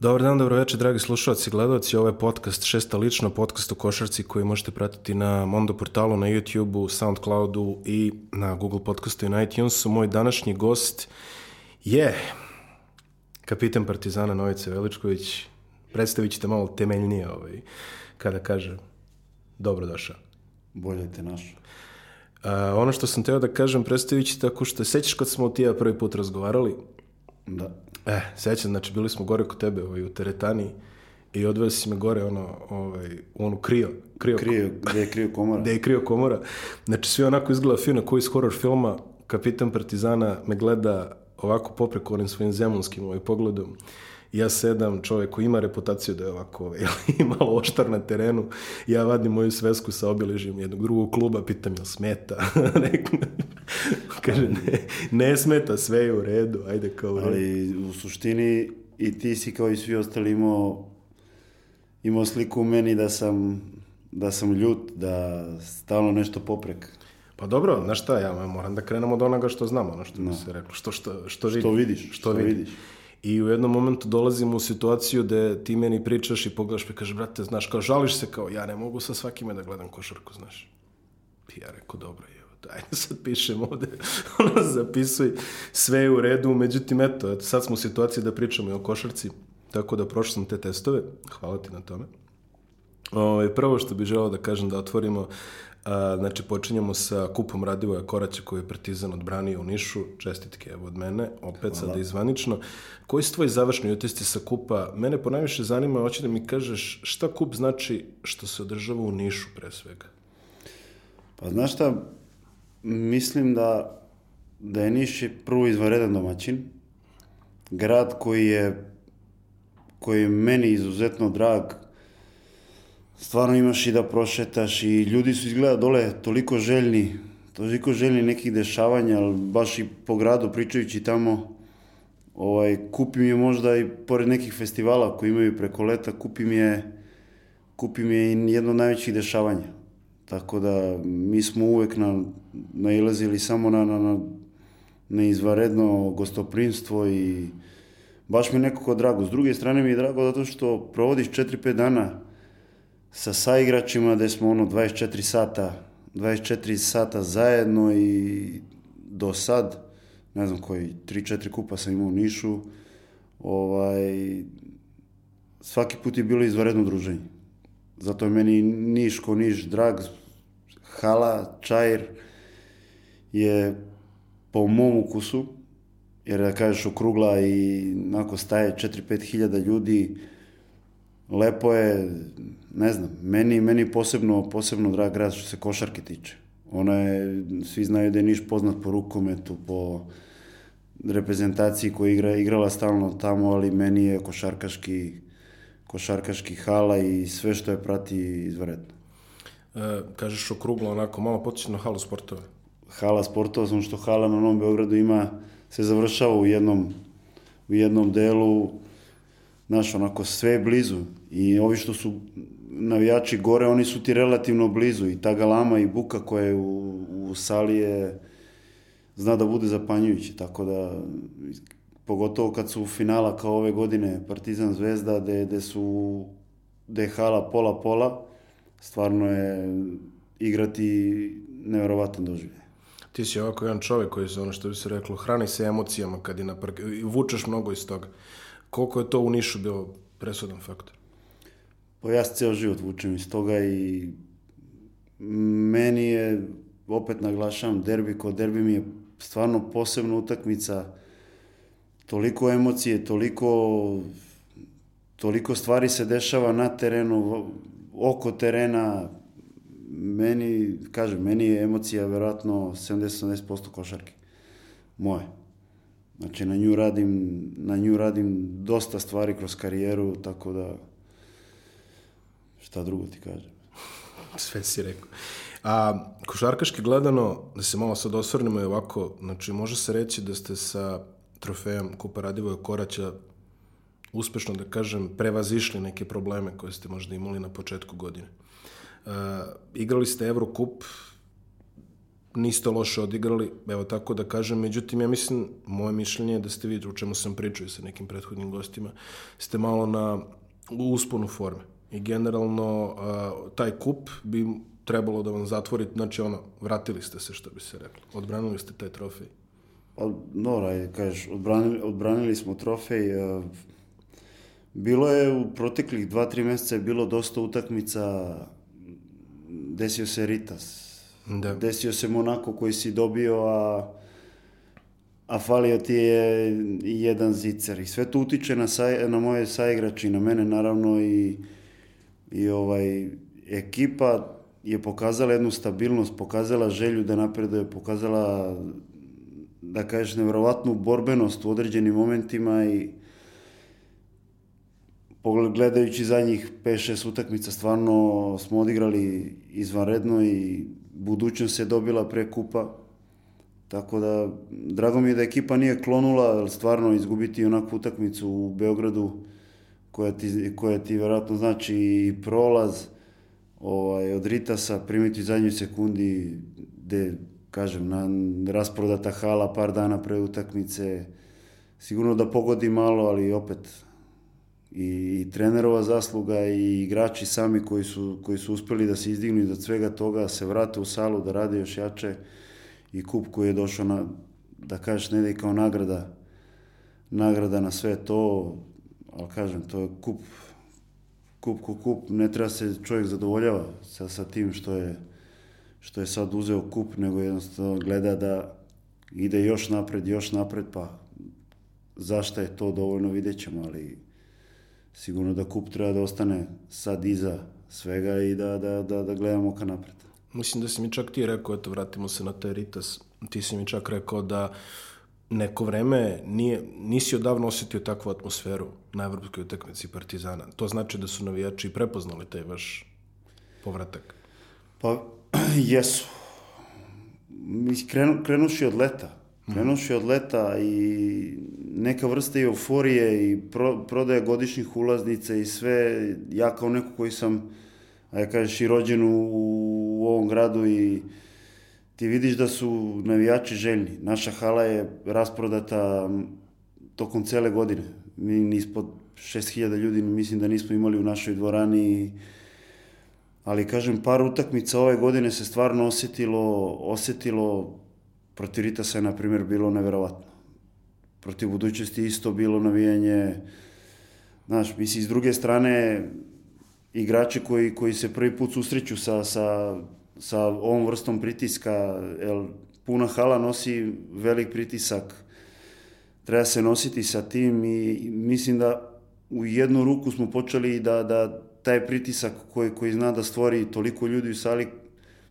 Dobar dan, dobro večer, dragi slušalci i gledalci. Ovo je podcast Šesta lično, podcast o košarci koji možete pratiti na Mondo portalu, na YouTube-u, Soundcloudu i na Google podcastu i na iTunesu. Moj današnji gost je kapitan Partizana Novice Veličković. Predstavit ćete malo temeljnije ovaj, kada kaže dobrodošao. Bolje te našo. A, ono što sam teo da kažem, predstavit ću tako što sećaš kad smo ti ja prvi put razgovarali, Da. E, sećam, znači bili smo gore kod tebe ovaj, u teretani i odveo si me gore ono, ovaj, u onu krio, krio, Krio, gde je krio komora? gde je krio komora. Znači sve onako izgleda fino, koji iz horror filma, kapitan Partizana me gleda ovako popreko onim svojim zemunskim ovaj, pogledom. I ja sedam, čovjek koji ima reputaciju da je ovako ovaj, malo oštar na terenu. Ja vadim moju svesku sa obilježjem jednog drugog kluba, pitam jel smeta. Kaže, ne, ne smeta, sve je u redu, ajde kao u redu. Ali u suštini i ti si kao i svi ostali imao, imao sliku u meni da sam, da sam ljut, da stalno nešto poprek. Pa dobro, znaš šta, ja moram da krenem od onoga što znam, ono što bi se reklo, što, što, što, Što vidiš, što, što vidiš. vidiš. I u jednom momentu dolazimo u situaciju da ti meni pričaš i pogledaš pa kaže, brate, znaš, kao žališ se kao, ja ne mogu sa svakime da gledam košarku, znaš. I ja rekao, dobro, evo, daj, sad pišem ovde, ono, zapisuj, sve je u redu, međutim, eto, eto, sad smo u situaciji da pričamo i o košarci, tako da prošao sam te testove, hvala ti na tome. Ovaj, prvo što bih želeo da kažem da otvorimo, a, znači počinjemo sa kupom Radivoja Koraća koji je Partizan odbranio u Nišu, čestitke evo od mene, opet sada izvanično. Koji su tvoji završni utisci sa kupa? Mene ponajviše zanima, hoće da mi kažeš šta kup znači što se održava u Nišu pre svega? Pa znaš šta, mislim da, da je Niš prvo izvanredan domaćin, grad koji je, koji je meni izuzetno drag, stvarno imaš i da prošetaš i ljudi su izgleda dole toliko željni, toliko željni nekih dešavanja, ali baš i po gradu pričajući tamo, ovaj, kupim je možda i pored nekih festivala koji imaju preko leta, kupim je, kupim je jedno od najvećih dešavanja. Tako da mi smo uvek na, nailazili samo na, na, na, na izvaredno gostoprinstvo i baš mi je nekako drago. S druge strane mi je drago zato što provodiš 4-5 dana sa saigračima gde smo ono 24 sata 24 sata zajedno i do sad ne znam koji 3-4 kupa sam imao u Nišu ovaj svaki put je bilo izvaredno druženje. Zato je meni Niš ko Niš drag hala, čajr je po mom ukusu jer da kažeš okrugla i onako staje 4-5 hiljada ljudi lepo je, ne znam, meni, meni posebno, posebno drag grad što se košarke tiče. Ona je, svi znaju da je Niš poznat po rukometu, po reprezentaciji koja igra, igrala stalno tamo, ali meni je košarkaški, košarkaški hala i sve što je prati izvredno. E, kažeš okruglo, onako, malo potiče na halu sportove. Hala sportova, samo što hala na Novom Beogradu ima, se završava u jednom, u jednom delu, znaš, onako sve je blizu. I ovi što su navijači gore, oni su ti relativno blizu. I ta galama i buka koja je u, u sali je, zna da bude zapanjujući. Tako da, pogotovo kad su finala kao ove godine Partizan Zvezda, gde, gde su, gde je hala pola-pola, stvarno je igrati neverovatan doživljaj. Ti si ovako jedan čovjek koji se, ono što bi se reklo, hrani se emocijama kad je na parke, vučeš mnogo iz toga. Koliko je to u Nišu bio presudan faktor? Pa ja se ceo život vučem iz toga i meni je, opet naglašavam, derbi ko derbi mi je stvarno posebna utakmica. Toliko emocije, toliko, toliko stvari se dešava na terenu, oko terena. Meni, kažem, meni je emocija verovatno 70-80% košarke. Moje. Znači, na nju radim, na nju radim dosta stvari kroz karijeru, tako da šta drugo ti kažem. Sve si rekao. A košarkaški gledano, da se malo sad osvrnemo i ovako, znači može se reći da ste sa trofejom Kupa Radivoja Koraća uspešno, da kažem, prevazišli neke probleme koje ste možda imali na početku godine. Uh, igrali ste Eurocup, niste loše odigrali, evo tako da kažem, međutim, ja mislim, moje mišljenje je da ste vi, o čemu sam pričao sa nekim prethodnim gostima, ste malo na usponu forme. I generalno, taj kup bi trebalo da vam zatvori, znači ono, vratili ste se, što bi se reklo. Odbranili ste taj trofej. Pa, ajde, kažeš, odbranili, odbranili smo trofej. Bilo je u proteklih dva, tri meseca je bilo dosta utakmica, desio se Ritas, Da. desio se Monako koji si dobio, a, a falio ti je jedan zicer. I sve to utiče na, saj, na moje saigrače i na mene naravno i, i ovaj, ekipa je pokazala jednu stabilnost, pokazala želju da napreduje, pokazala da kažeš nevjerovatnu borbenost u određenim momentima i gledajući zadnjih 5-6 utakmica stvarno smo odigrali izvanredno i budućnost se dobila pre kupa. Tako da, drago mi je da ekipa nije klonula, jer stvarno izgubiti onakvu utakmicu u Beogradu koja ti, koja ti vjerojatno znači i prolaz ovaj, od Ritasa, primiti u zadnjoj sekundi gde, kažem, na rasprodata hala par dana pre utakmice, sigurno da pogodi malo, ali opet i, i trenerova zasluga i igrači sami koji su, koji su uspeli da se izdignu iznad svega toga, se vrate u salu, da rade još jače i kup koji je došao na, da kažeš, ne ide kao nagrada, nagrada na sve to, ali kažem, to je kup, kup ko kup, ne treba se čovjek zadovoljava sa, sa tim što je, što je sad uzeo kup, nego jednostavno gleda da ide još napred, još napred, pa zašto je to dovoljno vidjet ćemo, ali sigurno da kup treba da ostane sad iza svega i da, da, da, da gledamo ka napred. Mislim da si mi čak ti rekao, eto, vratimo se na taj Ritas, ti si mi čak rekao da neko vreme nije, nisi odavno osetio takvu atmosferu na evropskoj utakmici Partizana. To znači da su navijači prepoznali taj vaš povratak. Pa, jesu. Krenu, krenuši od leta. Krenuši od leta i neka vrsta euforije i pro, prodaja godišnjih ulaznica i sve. Ja kao neko koji sam, a ja kažeš, i rođen u, u ovom gradu i ti vidiš da su navijači željni. Naša hala je rasprodata tokom cele godine. Mi ispod 6000 ljudi mislim da nismo imali u našoj dvorani ali kažem par utakmica ove godine se stvarno osetilo, osetilo protiv Ritasa je na primjer bilo neverovatno. Protiv budućnosti isto bilo navijanje. Znaš, mislim, s druge strane, igrači koji, koji se prvi put susreću sa, sa, sa ovom vrstom pritiska, jer puna hala nosi velik pritisak, treba se nositi sa tim i mislim da u jednu ruku smo počeli da, da taj pritisak koji, koji zna da stvori toliko ljudi u sali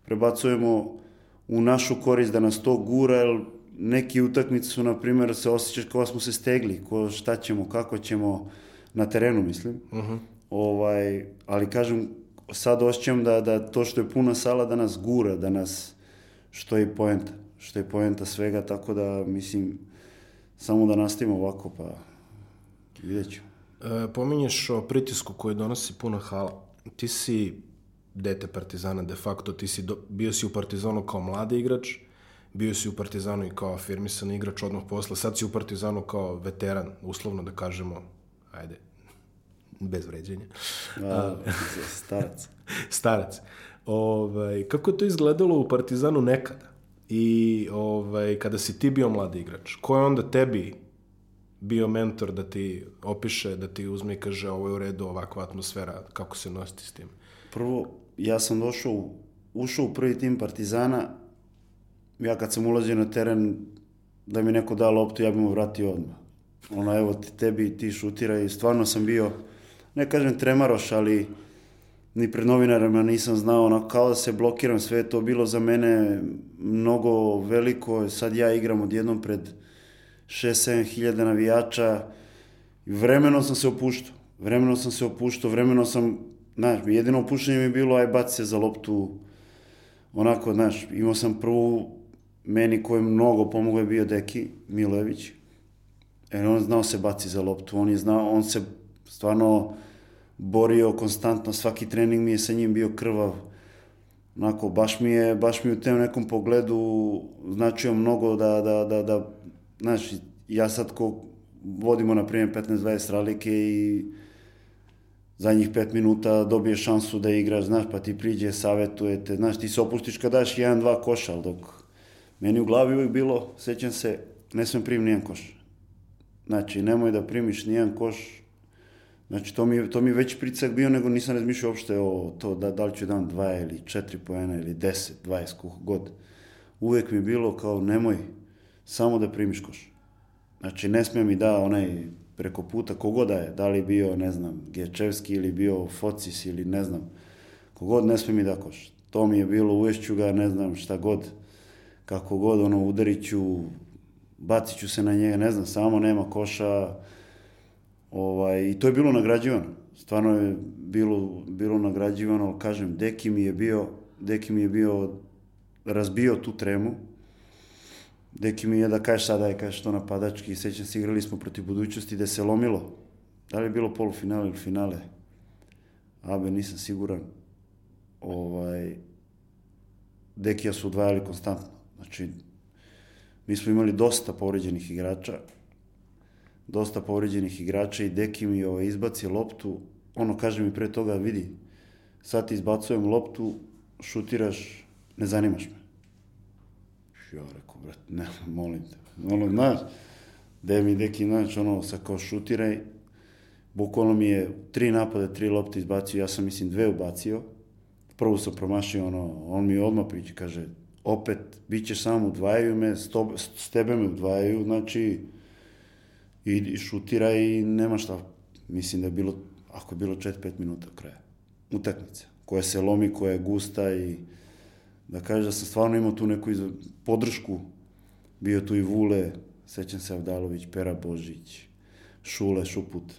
prebacujemo u našu korist da nas to gura, jer neki utakmice su, na primjer, se osjećaš kao da smo se stegli, ko šta ćemo, kako ćemo na terenu, mislim. ovaj, ali kažem, sad osjećam da, da to što je puna sala da nas gura, da nas, što je poenta, što je poenta svega, tako da, mislim, samo da nastavimo ovako, pa vidjet ćemo. E, pominješ o pritisku koji donosi puno hala. Ti si dete Partizana de facto, ti si do, bio si u Partizanu kao mladi igrač, bio si u Partizanu i kao afirmisani igrač odmah posle, sad si u Partizanu kao veteran, uslovno da kažemo, ajde, bez vređenja. A, starac. Starac. Ovaj, kako je to izgledalo u Partizanu nekada? I ovaj, kada si ti bio mladi igrač, ko je onda tebi bio mentor da ti opiše, da ti uzme i kaže ovo je u redu, ovakva atmosfera, kako se nositi s tim? Prvo, ja sam došao, ušao u prvi tim Partizana, ja kad sam ulazio na teren, da mi neko da loptu, ja bi mu vratio odmah. Ono, evo tebi, ti šutiraj. I stvarno sam bio, ne kažem tremaroš, ali ni pred novinarima nisam znao, ono, kao da se blokiram, sve to bilo za mene mnogo veliko, sad ja igram odjednom pred 6-7 hiljada navijača, vremeno sam se opuštao, vremeno sam se opuštao, vremeno sam, znaš, jedino opuštanje mi je bilo, aj baci se za loptu, onako, znaš, imao sam prvu, meni koji mnogo pomogao je bio Deki Milojević, jer on znao se baci za loptu, on je znao, on se stvarno borio konstantno, svaki trening mi je sa njim bio krvav, onako, baš mi je, baš mi u tem nekom pogledu značio mnogo da, da, da, da znaš, ja sad ko vodimo, na primjer, 15-20 ralike i zadnjih pet minuta dobiješ šansu da igraš, znaš, pa ti priđe, savjetujete, znaš, ti se opustiš kad daš jedan, dva koša, ali dok meni u glavi uvijek bilo, sećam se, ne smem primiti nijedan koš. Znači, nemoj da primiš nijedan koš, Znači, to mi, to mi je već pricak bio, nego nisam razmišljao uopšte o to da, da li ću dan dva ili četiri poena ili deset, dvajest, kuh god. Uvijek mi je bilo kao, nemoj, samo da primiš koš. Znači, ne smije mi da onaj preko puta, kogoda je, da li bio, ne znam, Gečevski ili bio Focis ili ne znam, kogod ne smije mi da koš. To mi je bilo, uvešću ga, ne znam, šta god, kako god, ono, udarit ću, bacit ću se na njega, ne znam, samo nema koša, ovaj, i to je bilo nagrađivano. Stvarno je bilo, bilo nagrađivano, kažem, Deki mi je bio, Deki mi je bio, razbio tu tremu, Deki mi je da kažeš sada je kažeš to napadački, sećam se igrali smo protiv budućnosti da se lomilo. Da li je bilo polufinale ili finale? Abe, nisam siguran. Ovaj, Dekija su odvajali konstantno. Znači, mi smo imali dosta povređenih igrača, dosta povređenih igrača i Deki mi ovaj, izbaci loptu, ono kaže mi pre toga, vidi, sad ti izbacujem loptu, šutiraš, ne zanimaš me. Ja rekao, brat, ne, molim te. Ono, znaš, da mi Deki, znaš, ono, sa kao šutiraj, bukvalno mi je tri napade, tri lopte izbacio, ja sam mislim dve ubacio, prvu sam promašio, ono, on mi odmah priče, kaže, opet, bit ćeš sam, udvajaju me, s, to, s tebe me udvajaju, znači, i, šutira i nema šta. Mislim da je bilo, ako je bilo 4-5 minuta kraja. Utakmice, koja se lomi, koja je gusta i da kaže da sam stvarno imao tu neku podršku. Bio tu i Vule, sećam se Avdalović, Pera Božić, Šule, Šuput.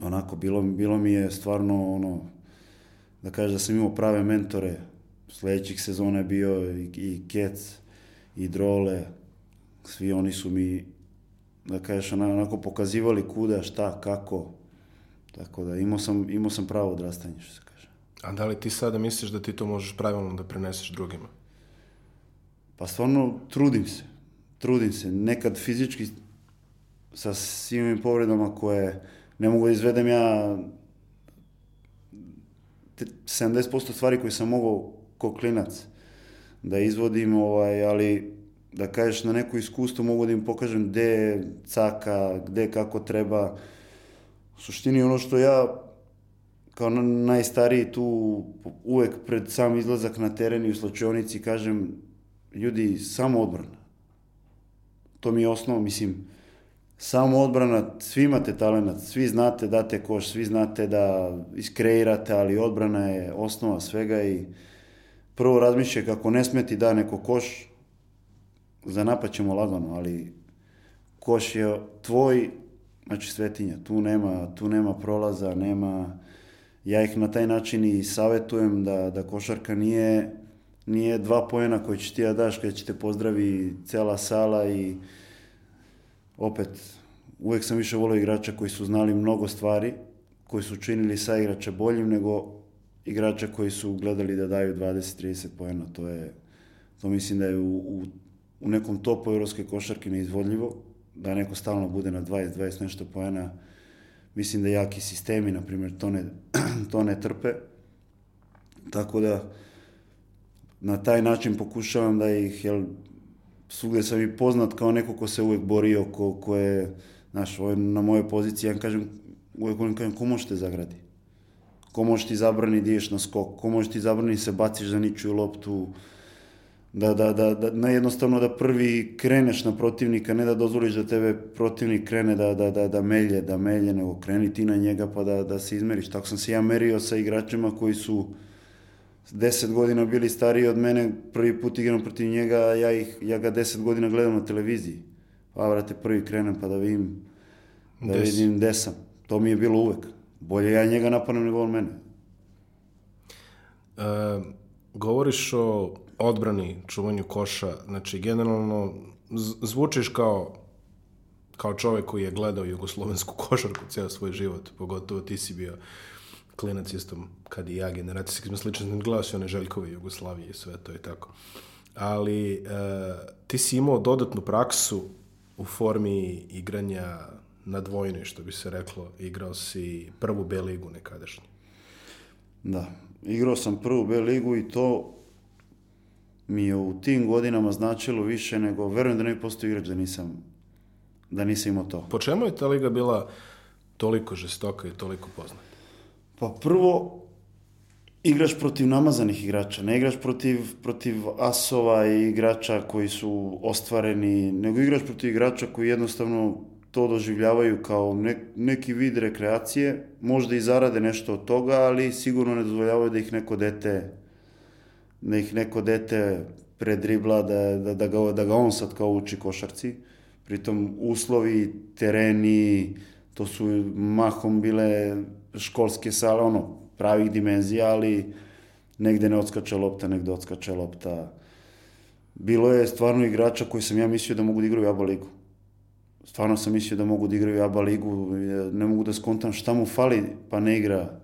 Onako, bilo, bilo mi je stvarno ono, da kaže da sam imao prave mentore. Sledećih sezona je bio i, i Kec, i Drole, svi oni su mi da kažeš, onako pokazivali kuda, šta, kako. Tako da imao sam, imao sam pravo odrastanje, što se kaže. A da li ti sada misliš da ti to možeš pravilno da preneseš drugima? Pa stvarno trudim se. Trudim se. Nekad fizički sa svim povredama koje ne mogu da izvedem ja 70% stvari koje sam mogao ko klinac da izvodim, ovaj, ali da kažeš na neko iskustvo mogu da im pokažem gde caka, gde kako treba. U suštini ono što ja kao najstariji tu uvek pred sam izlazak na teren i u slačionici kažem ljudi samo odbrana. To mi je osnova, mislim, samo odbrana, svi imate talent, svi znate da date koš, svi znate da iskreirate, ali odbrana je osnova svega i prvo razmišljaj kako ne smeti da neko koš, za napad ćemo lagano, ali koš je tvoj, znači svetinja, tu nema, tu nema prolaza, nema, ja ih na taj način i savetujem da, da košarka nije, nije dva pojena koje će ti ja daš kada će te pozdravi cela sala i opet, uvek sam više volio igrača koji su znali mnogo stvari, koji su činili sa igrača boljim nego igrača koji su gledali da daju 20-30 pojena, to je, to mislim da je u, u u nekom topu evropske košarke neizvodljivo, da neko stalno bude na 20-20 nešto poena, mislim da jaki sistemi, na primjer, to ne, to ne trpe. Tako da, na taj način pokušavam da ih, jel, svugde sam i poznat kao neko ko se uvek borio, ko, ko je, znaš, na mojoj poziciji, ja kažem, uvek volim kažem, ko može te zagradi? Ko može ti zabrani da ideš na skok? Ko može ti zabrani da se baciš za ničuju loptu? Da, da, da, da ne jednostavno da prvi kreneš na protivnika, ne da dozvoliš da tebe protivnik krene da, da, da, da melje, da melje, nego kreni ti na njega pa da, da se izmeriš. Tako sam se ja merio sa igračima koji su 10 godina bili stariji od mene, prvi put igram protiv njega, ja, ih, ja ga 10 godina gledam na televiziji. Pa, vrate, prvi krenem pa da vidim, da Des. vidim gde sam. To mi je bilo uvek. Bolje ja njega napadam nego on mene. Uh, govoriš o odbrani, čuvanju koša, znači generalno zvučiš kao kao čovek koji je gledao jugoslovensku košarku ceo svoj život, pogotovo ti si bio klinac isto kad i ja generacijski smo slični, gledao si one Željkove Jugoslavije i sve to i tako. Ali e, ti si imao dodatnu praksu u formi igranja na dvojnoj, što bi se reklo. Igrao si prvu B ligu nekadašnju. Da, igrao sam prvu B ligu i to mi je u tim godinama značilo više nego, verujem da ne postao igrač da nisam, da nisam imao to. Po čemu je ta liga bila toliko žestoka i toliko poznata? Pa prvo, igraš protiv namazanih igrača, ne igraš protiv, protiv asova i igrača koji su ostvareni, nego igraš protiv igrača koji jednostavno to doživljavaju kao ne, neki vid rekreacije, možda i zarade nešto od toga, ali sigurno ne dozvoljavaju da ih neko dete da ih neko dete predribla, da, da, da, ga, da ga on sad kao uči košarci. Pritom uslovi, tereni, to su mahom bile školske sale, ono, pravih dimenzija, ali negde ne odskače lopta, negde odskače lopta. Bilo je stvarno igrača koji sam ja mislio da mogu da igraju ABA ligu. Stvarno sam mislio da mogu da igraju ABA ligu, ne mogu da skontam šta mu fali, pa ne igra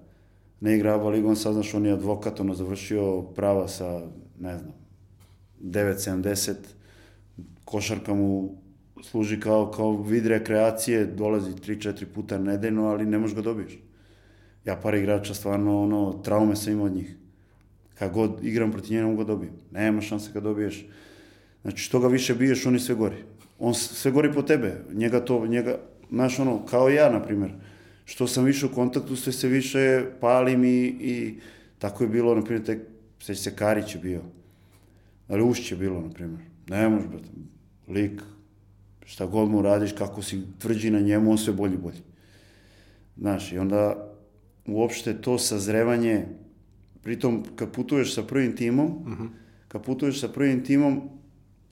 ne igra ABA ligu, on saznaš, on je advokat, ono završio prava sa, ne znam, 9.70, košarka mu služi kao, kao vid rekreacije, dolazi 3-4 puta nedeljno, ali ne možeš ga dobiješ. Ja par igrača stvarno, ono, traume sam imao od njih. Kad god igram protiv njega, mogu ga dobijem. Nema šanse kad dobiješ. Znači, što ga više biješ, on sve gori. On sve gori po tebe. Njega to, njega, znaš, ono, kao ja, na primjer što sam više u kontaktu, sve se više palim i, i tako je bilo, na primjer, tek, sveći se Karić je bio, ali Ušć je bilo, na primjer. Ne može, brate, lik, šta god mu radiš, kako si tvrđi na njemu, on sve bolji bolji. Znaš, i onda uopšte to sazrevanje, pritom kad putuješ sa prvim timom, uh mhm. -huh. kad putuješ sa prvim timom,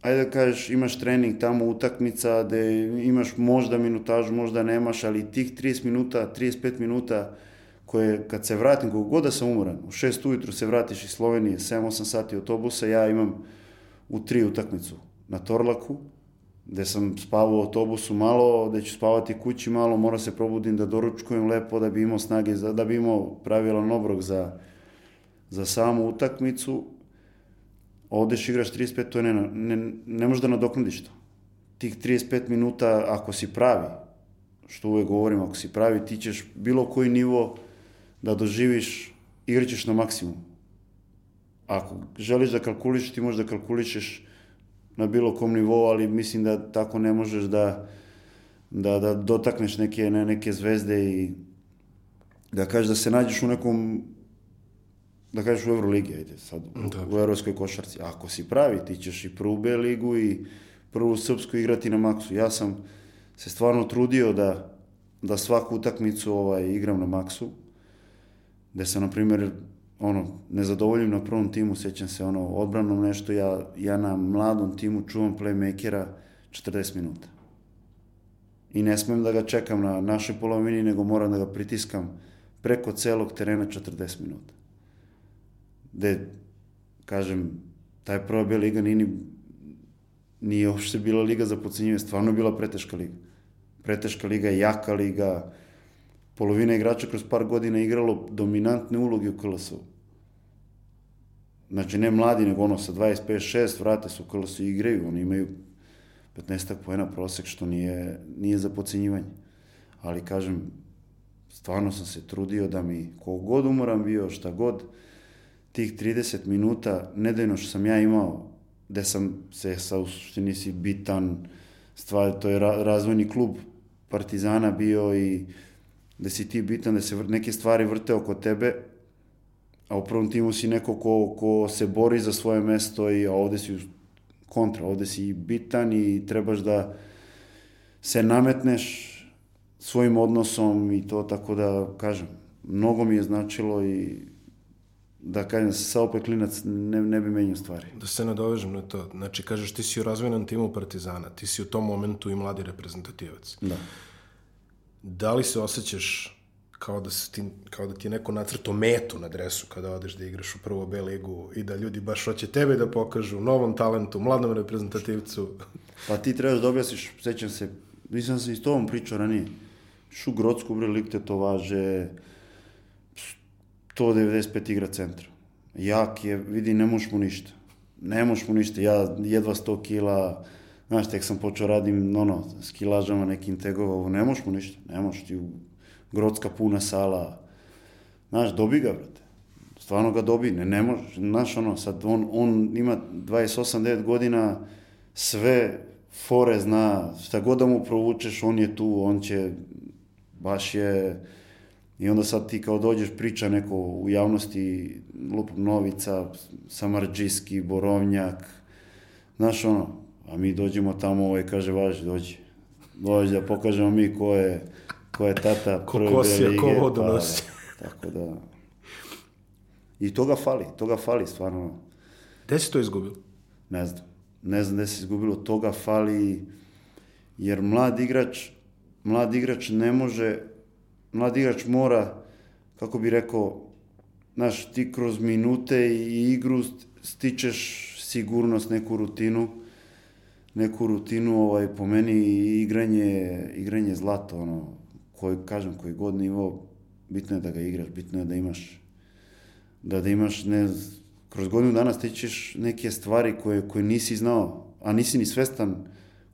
ajde da kažeš, imaš trening tamo, utakmica, da imaš možda minutažu, možda nemaš, ali tih 30 minuta, 35 minuta, koje kad se vratim, kako god da sam umoran, u 6 ujutru se vratiš iz Slovenije, 7-8 sati autobusa, ja imam u 3 utakmicu na Torlaku, gde sam spavao u autobusu malo, gde ću spavati kući malo, mora se probudim da doručkujem lepo, da bi imao snage, da bi imao pravilan obrok za, za samu utakmicu odeš igraš 35, to ne, ne, ne možeš da nadoknadiš to. Tih 35 minuta, ako si pravi, što uvek govorim, ako si pravi, ti ćeš bilo koji nivo da doživiš, igraćeš na maksimum. Ako želiš da kalkulišeš, ti možeš da kalkulišeš na bilo kom nivou, ali mislim da tako ne možeš da, da, da dotakneš neke, ne, neke zvezde i da kažeš da se nađeš u nekom da kažeš u Euroligi, ajde sad, da. u evropskoj košarci. Ako si pravi, ti ćeš i prvu B ligu i prvu srpsku igrati na maksu. Ja sam se stvarno trudio da, da svaku utakmicu ovaj, igram na maksu, gde sam, na primjer, ono, ne zadovoljim na prvom timu, sećam se, ono, odbranom nešto, ja, ja na mladom timu čuvam playmakera 40 minuta. I ne smem da ga čekam na našoj polovini, nego moram da ga pritiskam preko celog terena 40 minuta gde, kažem, taj prva B liga nije, nije uopšte bila liga za pocenjivanje, stvarno je bila preteška liga. Preteška liga, jaka liga, polovina igrača kroz par godina igralo dominantne uloge u KLS-u. Znači, ne mladi, nego ono sa 25-6 vrate su u KLS-u igraju, oni imaju 15 pojena prosek, što nije, nije za pocenjivanje. Ali, kažem, stvarno sam se trudio da mi kogod umoram bio, šta god, tih 30 minuta nedeljno što sam ja imao, gde sam se sa u suštini si bitan, stvar, to je ra razvojni klub Partizana bio i da si ti bitan, da se neke stvari vrte oko tebe, a u prvom timu si neko ko, ko se bori za svoje mesto i a ovde si kontra, ovde si bitan i trebaš da se nametneš svojim odnosom i to tako da kažem, mnogo mi je značilo i da kažem, sa opet klinac ne, ne bi menio stvari. Da se nadovežem na to. Znači, kažeš, ti si u razvojnom timu Partizana, ti si u tom momentu i mladi reprezentativac. Da. Da li se osjećaš kao da, se ti, kao da ti je neko nacrto metu na dresu kada odeš da igraš u prvo B ligu i da ljudi baš hoće tebe da pokažu novom talentu, mladom reprezentativcu. Pa ti trebaš da objasniš, sećam se, nisam se i s tobom pričao ranije, šu Grodsku, bre, lik to važe, 195 igra centra. Jak je, vidi, ne možeš mu ništa. Ne možeš mu ništa. Ja jedva 100 kila, znaš, tek sam počeo radim, ono, s kilažama nekim tegova, ovo, ne možeš mu ništa. Ne možeš ti u puna sala. Znaš, dobi ga, brate. Stvarno ga dobi, ne, ne može, znaš, ono, sad on, on ima 28-9 godina, sve fore zna, šta god da mu provučeš, on je tu, on će, baš je, i onda sad ti kao dođeš priča neko u javnosti, lup Novica, Samarđiski, Borovnjak, znaš ono, a mi dođemo tamo, ovaj kaže, važi, dođi, dođi da pokažemo mi ko je, ko je tata Ko prve kosija, lige. ko vodu pa, nosi. Tako da, i toga fali, toga fali stvarno. Gde si to izgubio? Ne znam. Ne znam gde se izgubilo. Toga fali, jer mlad igrač, mlad igrač ne može, mlad igrač mora, kako bi rekao, znaš, ti kroz minute i igru stičeš sigurnost, neku rutinu, neku rutinu, ovaj, po meni igranje, igranje zlato, ono, koji, kažem, koji god nivo, bitno je da ga igraš, bitno je da imaš, da, da imaš, ne, kroz godinu dana stičeš neke stvari koje, koje nisi znao, a nisi ni svestan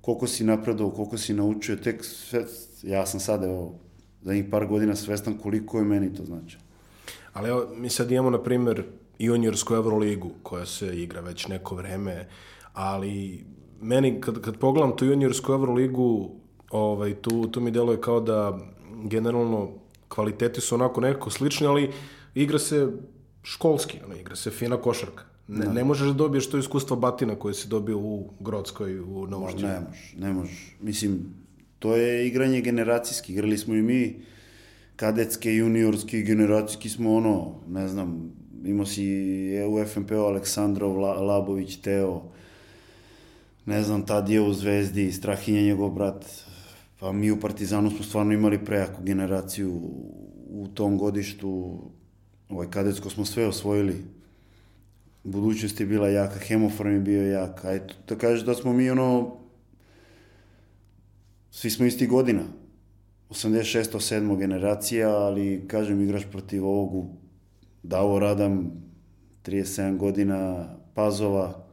koliko si napredao, koliko si naučio, tek sve, ja sam sad, evo, za njih par godina svestan koliko je meni to znači. Ali evo, mi sad imamo, na primjer, juniorsku Euroligu, koja se igra već neko vreme, ali meni, kad, kad pogledam tu juniorsku Euroligu, ovaj, tu, tu mi deluje kao da generalno kvaliteti su onako nekako slični, ali igra se školski, ono, igra se fina košarka. Ne, ne možeš da dobiješ to iskustvo batina koje si dobio u Grodskoj, u Novošću. Ne možeš, ne možeš. Mislim, to je igranje generacijski. Igrali smo i mi kadetske, juniorski, generacijski smo ono, ne znam, imao si u FNP-u Aleksandrov, La- Labović, Teo, ne znam, tad je u Zvezdi, Strahinja njegov brat, pa mi u Partizanu smo stvarno imali prejaku generaciju u tom godištu, ovaj kadetsko smo sve osvojili, budućnost je bila jaka, hemofarm je bio jak, a eto, da kažeš da smo mi ono, svi smo isti godina, 86. 7. generacija, ali kažem igraš protiv ovog Davo Radam, 37 godina, Pazova,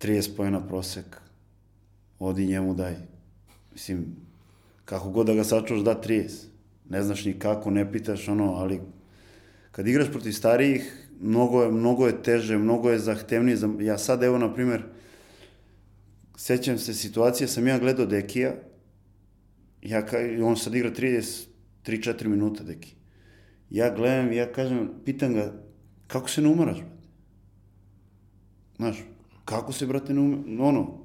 30 pojena prosek, odi njemu daj. Mislim, kako god da ga sačuvaš, da 30. Ne znaš ni kako, ne pitaš ono, ali kad igraš protiv starijih, mnogo je, mnogo je teže, mnogo je zahtevnije. Za- Ja sad, evo, na primjer, sećam se situacije, sam ja gledao Dekija, ja, ka- on sad igra 30, 3-4 minuta, Deki. Ja gledam, ja kažem, pitam ga, kako se ne umaraš, brate? Znaš, kako se, brate, ne umaraš? Ono,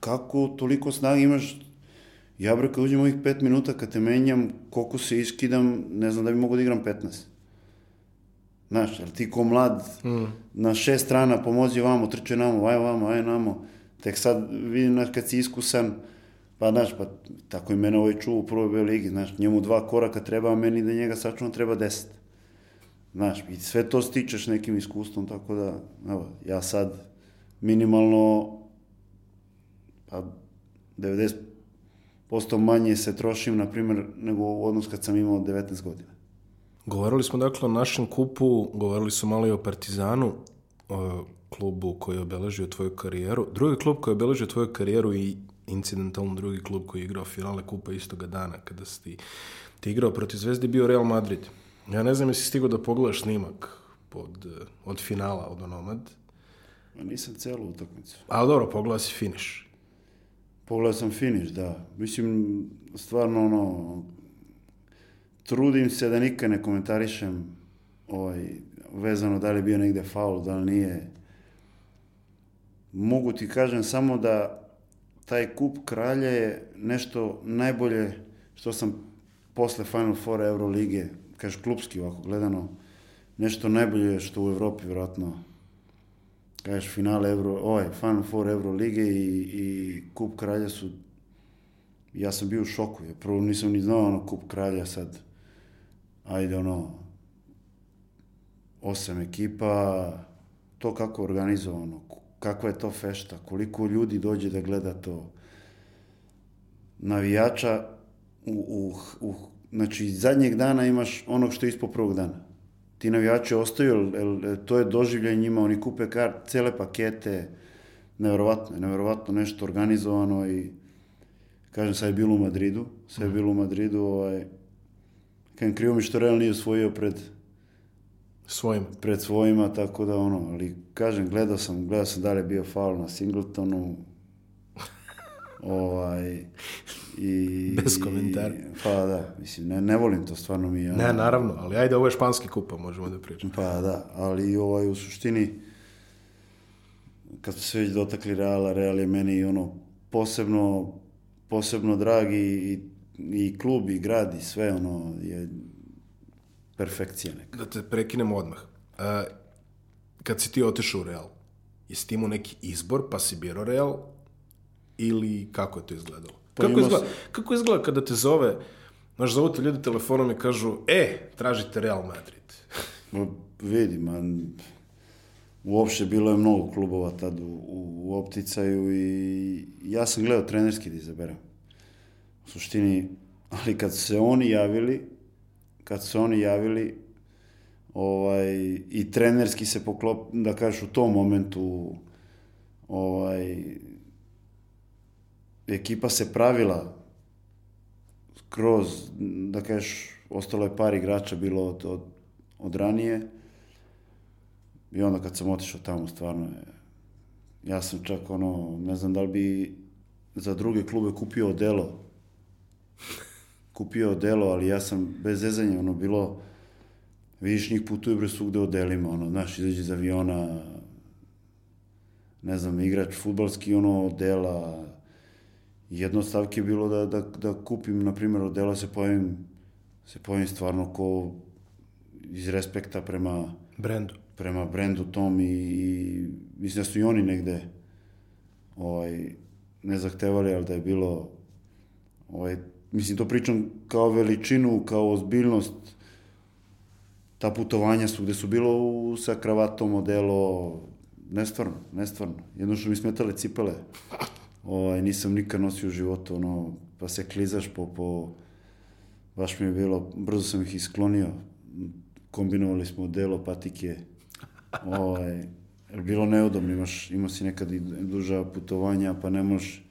kako toliko snage imaš? Ja, bre, kad uđem ovih 5 minuta, kad te menjam, koliko se iskidam, ne znam da bi mogo da igram 15. Znaš, jer ti ko mlad, na šest strana pomozi vamo, trče namo, aj vamo, aj namo. Tek sad vidim, znaš, kad si iskusan, pa znaš, pa tako i mene ovaj čuva u prvoj B ligi, znaš, njemu dva koraka treba, a meni da njega sačuvam treba deset. Znaš, i sve to stičeš nekim iskustvom, tako da, evo, ja sad minimalno, pa 90% manje se trošim, na primjer, nego u odnos kad sam imao 19 godina. Govorili smo dakle o našem kupu, govorili smo malo i o Partizanu, klubu koji je obeležio tvoju karijeru. Drugi klub koji je obeležio tvoju karijeru i incidentalno drugi klub koji je igrao finale kupa istoga dana kada si ti, ti igrao protiv Zvezde bio Real Madrid. Ja ne znam jesi stigao da pogledaš snimak pod, eh, od finala od Onomad, Ma nisam celu utakmicu. ali dobro, pogledao si finish. Pogledao sam finish, da. Mislim, stvarno ono, trudim se da nikad ne komentarišem ovaj, vezano da li je bio negde faul, da li nije. Mogu ti kažem samo da taj kup kralja je nešto najbolje što sam posle Final Four Eurolige, kažeš klubski ovako gledano, nešto najbolje što u Evropi vjerojatno kažeš finale Euro, ovaj, Final Four Euro lige i, i Kup kralja su ja sam bio u šoku, jer prvo nisam ni znao ono Kup kralja sad ajde ono osam ekipa to kako organizovano kakva je to fešta, koliko ljudi dođe da gleda to. Navijača u, u, u znači zadnjeg dana imaš onog što je ispod prvog dana. Ti navijači ostaju, jer to je doživljaj njima, oni kupe kart, cele pakete, nevjerovatno, nevjerovatno nešto organizovano i kažem, sad je bilo u Madridu, sad je bilo u Madridu, ovaj, kažem, krivo mi što Real nije osvojio pred, Svojim. pred svojima, tako da ono, ali kažem, gledao sam, gledao sam da li je bio faul na Singletonu, ovaj, i... Bez komentara. i- pa da, mislim, ne, ne volim to, stvarno mi je... Ne, naravno, ali ajde, ovo je španski kup, pa možemo da pričamo. Pa da, ali ovaj, u suštini, kad smo se već dotakli Reala, Real je meni ono posebno, posebno drag i, i, i klub i grad i sve ono je perfekcija neka. Da te prekinem odmah. A, kad si ti otišao u Real, jesi ti imao neki izbor pa si birao Real ili kako je to izgledalo? Pa kako, izgleda, sam- kako izgleda kada te zove, znaš, zovu te ljudi telefonom i kažu, e, tražite Real Madrid. Ma, vidi, man, uopšte bilo je mnogo klubova tad u, u, u opticaju i ja sam gledao trenerski da izaberem. U suštini, ali kad su se oni javili, kad su oni javili, ovaj, i trenerski se poklop, da kažeš u tom momentu, ovaj, ekipa se pravila kroz, da kažeš, ostalo je par igrača bilo od, od, od ranije. I onda kad sam otišao tamo, stvarno je, ja sam čak ono, ne znam da li bi za druge klube kupio odelo. Kupio odelo, ali ja sam bez zezanja, ono, bilo, vidiš njih putuju bre svugde odelima, ono, znaš, izađe iz aviona, ne znam, igrač futbalski, ono, odela, jedno od stavki je bilo da, da, da kupim, na primjer, odela se pojavim, se pojavim stvarno ko iz respekta prema, Brendu. prema brendu tom i, i mislim da su i oni negde ovaj, ne zahtevali, ali da je bilo ovaj, mislim to pričam kao veličinu, kao ozbiljnost. Ta putovanja su gde su bilo u, sa kravatom, odelo nestvarno, nestvarno. Jedno što mi smetale cipele. Ovaj, nisam nikad nosio u životu ono, pa se klizaš po, po baš mi je bilo, brzo sam ih isklonio. Kombinovali smo delo, patike. Ovaj, bilo neudobno, imaš, imao si nekad i duža putovanja, pa ne možeš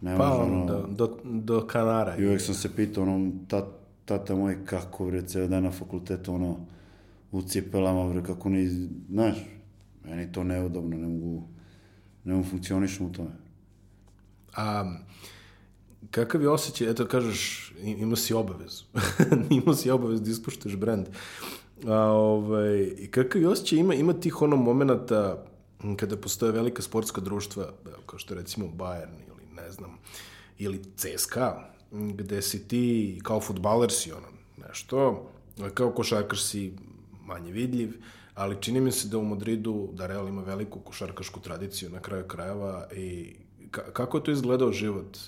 ne Pa, ono, do, do, do Kanara. i uvek sam se pitao, ono, tat, tata moj, kako, bre, ceo dan na fakultetu, ono, u cipelama, bre, kako ni, znaš, meni to neudobno, ne mogu, ne mogu funkcionišem u tome. A kakav je osjećaj, eto kažeš, imao si obavezu. imao si obavezu da ispuštuješ brend. A, ovaj, i kakav je osjećaj, ima, ima tih ono momenata m, kada postoje velika sportska društva, kao što recimo Bayern ili znam, ili CSKA, gde si ti kao futbaler si ono nešto, kao košarkaš si manje vidljiv, ali čini mi se da u Madridu, da Real ima veliku košarkašku tradiciju na kraju krajeva i ka- kako je to izgledao život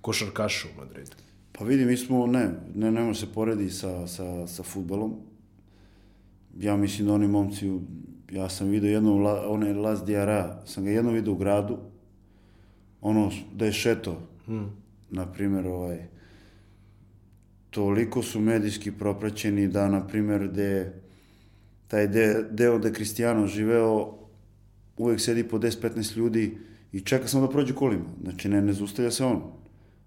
košarkaša u Madridu? Pa vidi, mi smo, ne, ne, ne može se poredi sa, sa, sa futbolom. Ja mislim da oni momci, ja sam vidio jednom, onaj Las Diara, sam ga jednom vidio u gradu, ono, da je šeto, hmm. na primjer, ovaj, toliko su medijski propraćeni da, na primjer, gde taj de, deo gde Cristiano živeo, uvek sedi po 10-15 ljudi i čeka samo da prođe kolima. Znači, ne, ne zustavlja se on.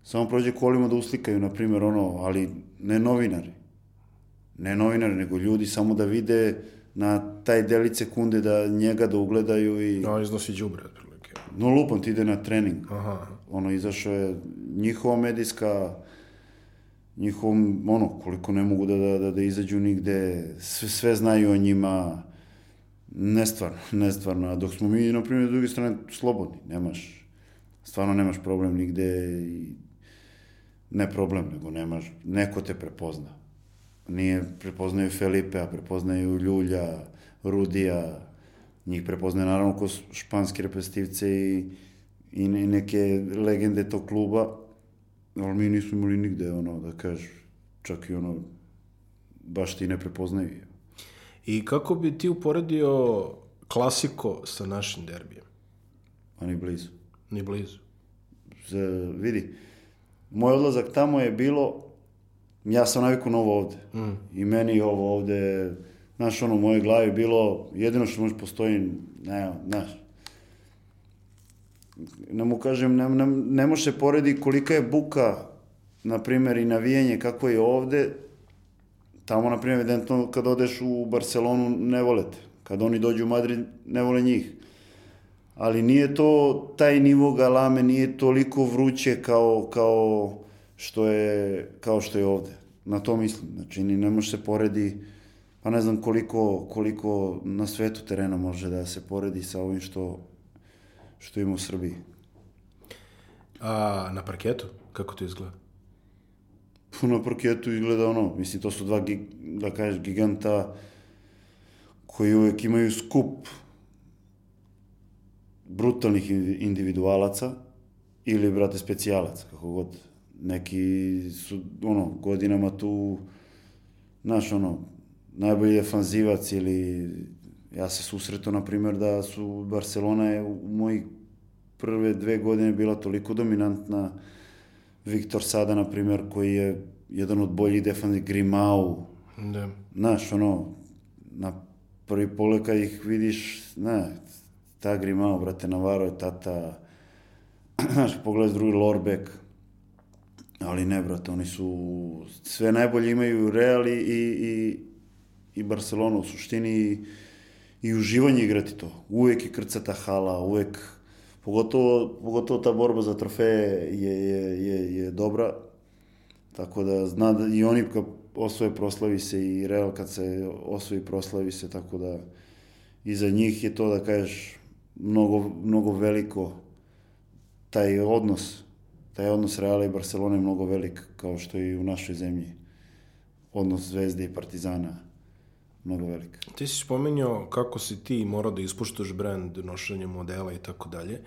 Samo prođe kolima da uslikaju, na primjer, ono, ali ne novinari. Ne novinari, nego ljudi samo da vide na taj delić sekunde da njega da ugledaju i... No, on iznosi džubre. No lupam, ti ide na trening. Aha. Ono, izašao je njihova medijska, njihovom, ono, koliko ne mogu da, da, da, da izađu nigde, sve, sve znaju o njima, nestvarno, nestvarno. A dok smo mi, na primjer, s druge strane, slobodni, nemaš, stvarno nemaš problem nigde i ne problem, nego nemaš, neko te prepozna. Nije, prepoznaju Felipe, a prepoznaju Ljulja, Rudija, njih prepoznaje naravno ko španski reprezentativce i, i ne- neke legende tog kluba, ali mi nismo imali nigde, ono, da kažeš, čak i ono, baš ti ne prepoznaju. I kako bi ti uporedio klasiko sa našim derbijem? A ni blizu. Ni blizu. Z, vidi, moj odlazak tamo je bilo, ja sam navikao na ovo ovde. Mm. I meni ovo ovde, Znaš, ono, u mojoj glavi bilo, jedino što može postoji, ne, znaš, ne mu kažem, ne, ne, ne može poredi kolika je buka, na primjer, i navijenje kako je ovde, tamo, na primjer, evidentno, kad odeš u Barcelonu, ne volete. Kad oni dođu u Madrid, ne vole njih. Ali nije to taj nivo galame, nije toliko vruće kao, kao, što, je, kao što je ovde. Na to mislim. Znači, ne može se poredi, pa ne znam koliko, koliko na svetu terena može da se poredi sa ovim što, što ima u Srbiji. A na parketu, kako to izgleda? Na parketu izgleda ono, mislim, to su dva, da kažeš, giganta koji uvek imaju skup brutalnih individualaca ili, brate, specijalaca, kako god. Neki su, ono, godinama tu, znaš, ono, najbolji defanzivac ili ja se susreto, na primjer, da su Barcelona je u mojih prve dve godine bila toliko dominantna Viktor Sada, na primjer, koji je jedan od boljih defanzivnih Grimau. Da. Znaš, ono, na prvi pogled kad ih vidiš, ne, ta Grimau, brate, Navarro je tata, znaš, pogledaš drugi Lorbek, ali ne, brate, oni su, sve najbolje imaju Real i, i, i Barcelona u suštini i, i uživanje igrati to. Uvek je krcata hala, uvek, pogotovo, pogotovo ta borba za trofeje je, je, je, je dobra, tako da zna da i oni kad osvoje proslavi se i Real kad se osvoji proslavi se, tako da i za njih je to da kažeš mnogo, mnogo veliko taj odnos, taj odnos Reala i Barcelona je mnogo velik kao što i u našoj zemlji. Odnos Zvezde i Partizana mnogo velik. Ti si spomenuo kako si ti morao da ispuštaš brand, nošenje modela i tako dalje,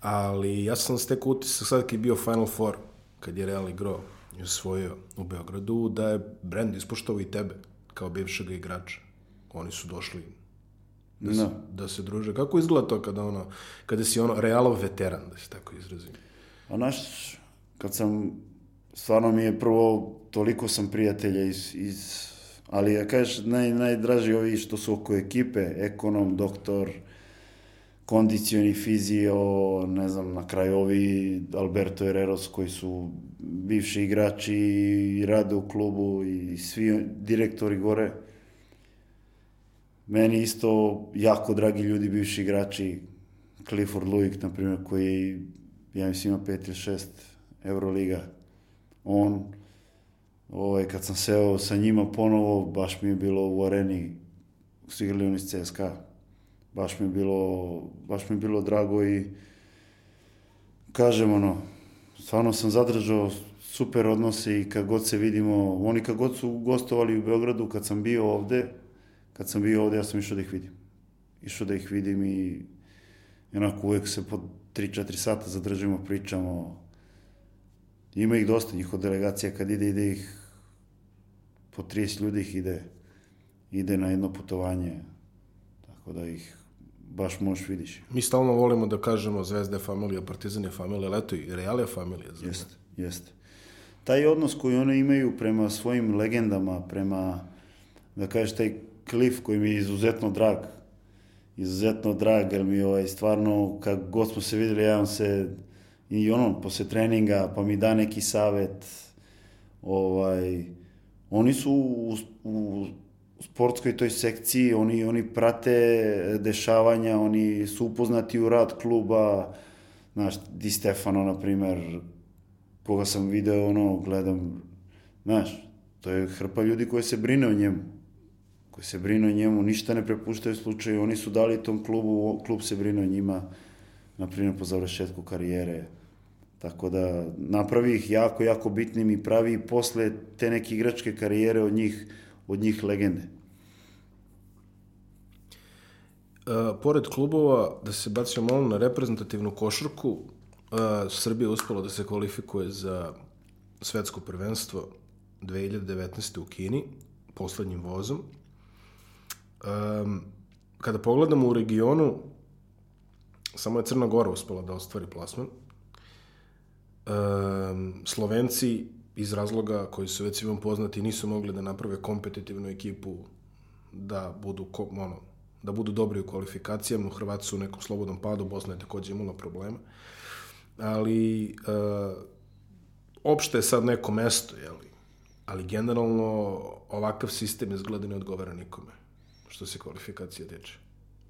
ali ja sam stekao utisak sad kad je bio Final Four, kad je Real igrao i osvojio u Beogradu, da je brand ispoštovao i tebe kao bivšeg igrača. Oni su došli da se, no. da se druže. Kako izgleda to kada, ono, kada si ono realov veteran, da se tako izrazim? A naš, kad sam, stvarno mi je prvo, toliko sam prijatelja iz, iz ali ja kažeš, naj, najdraži ovi što su oko ekipe, ekonom, doktor, kondicioni fizio, ne znam, na kraju ovi Alberto Herreros koji su bivši igrači i rade u klubu i svi direktori gore. Meni isto jako dragi ljudi, bivši igrači, Clifford Luik, na primjer, koji, ja mislim, ima pet ili šest Euroliga. On, ovaj, kad sam seo sa njima ponovo, baš mi je bilo u areni, su igrali oni iz CSKA. Baš mi je bilo, baš mi je bilo drago i kažem ono, stvarno sam zadržao super odnose i kad god se vidimo, oni kad god su gostovali u Beogradu, kad sam bio ovde, kad sam bio ovde, ja sam išao da ih vidim. Išao da ih vidim i onako uvek se po 3-4 sata zadržimo, pričamo. Ima ih dosta, njihova delegacija kad ide, ide ih po 30 ljudi ih ide, ide na jedno putovanje, tako da ih baš možeš vidiš. Mi stalno volimo da kažemo Zvezda je familija, Partizan je familija, ali eto i Real je familija. Jeste, jeste. Taj odnos koji oni imaju prema svojim legendama, prema, da kažeš, taj klif koji mi je izuzetno drag, izuzetno drag, jer mi ovaj, stvarno, kad god smo se videli, ja se i ono, posle treninga, pa mi da neki savet, ovaj, oni su u, u sportskoj toj sekciji, oni, oni prate dešavanja, oni su upoznati u rad kluba, znaš, Di Stefano, na primer, koga sam video, ono, gledam, znaš, to je hrpa ljudi koji se brine o njemu, koji se brine o njemu, ništa ne prepuštaju slučaju, oni su dali tom klubu, klub se brine o njima, na primjer, po završetku karijere, Tako da napravi ih jako, jako bitnim i pravi posle te neke igračke karijere od njih, od njih legende. E, pored klubova, da se bacimo malo na reprezentativnu košarku, e, Srbija uspela da se kvalifikuje za svetsko prvenstvo 2019. u Kini, poslednjim vozom. E, kada pogledamo u regionu, samo je Crna Gora uspela da ostvari plasman, Slovenci iz razloga koji su već svima poznati nisu mogli da naprave kompetitivnu ekipu da budu, ono, da budu dobri u kvalifikacijama, Hrvati su u nekom slobodnom padu, Bosna je takođe imala problema, ali e, opšte je sad neko mesto, jeli, ali generalno ovakav sistem izgleda ne odgovara nikome, što se kvalifikacije tiče.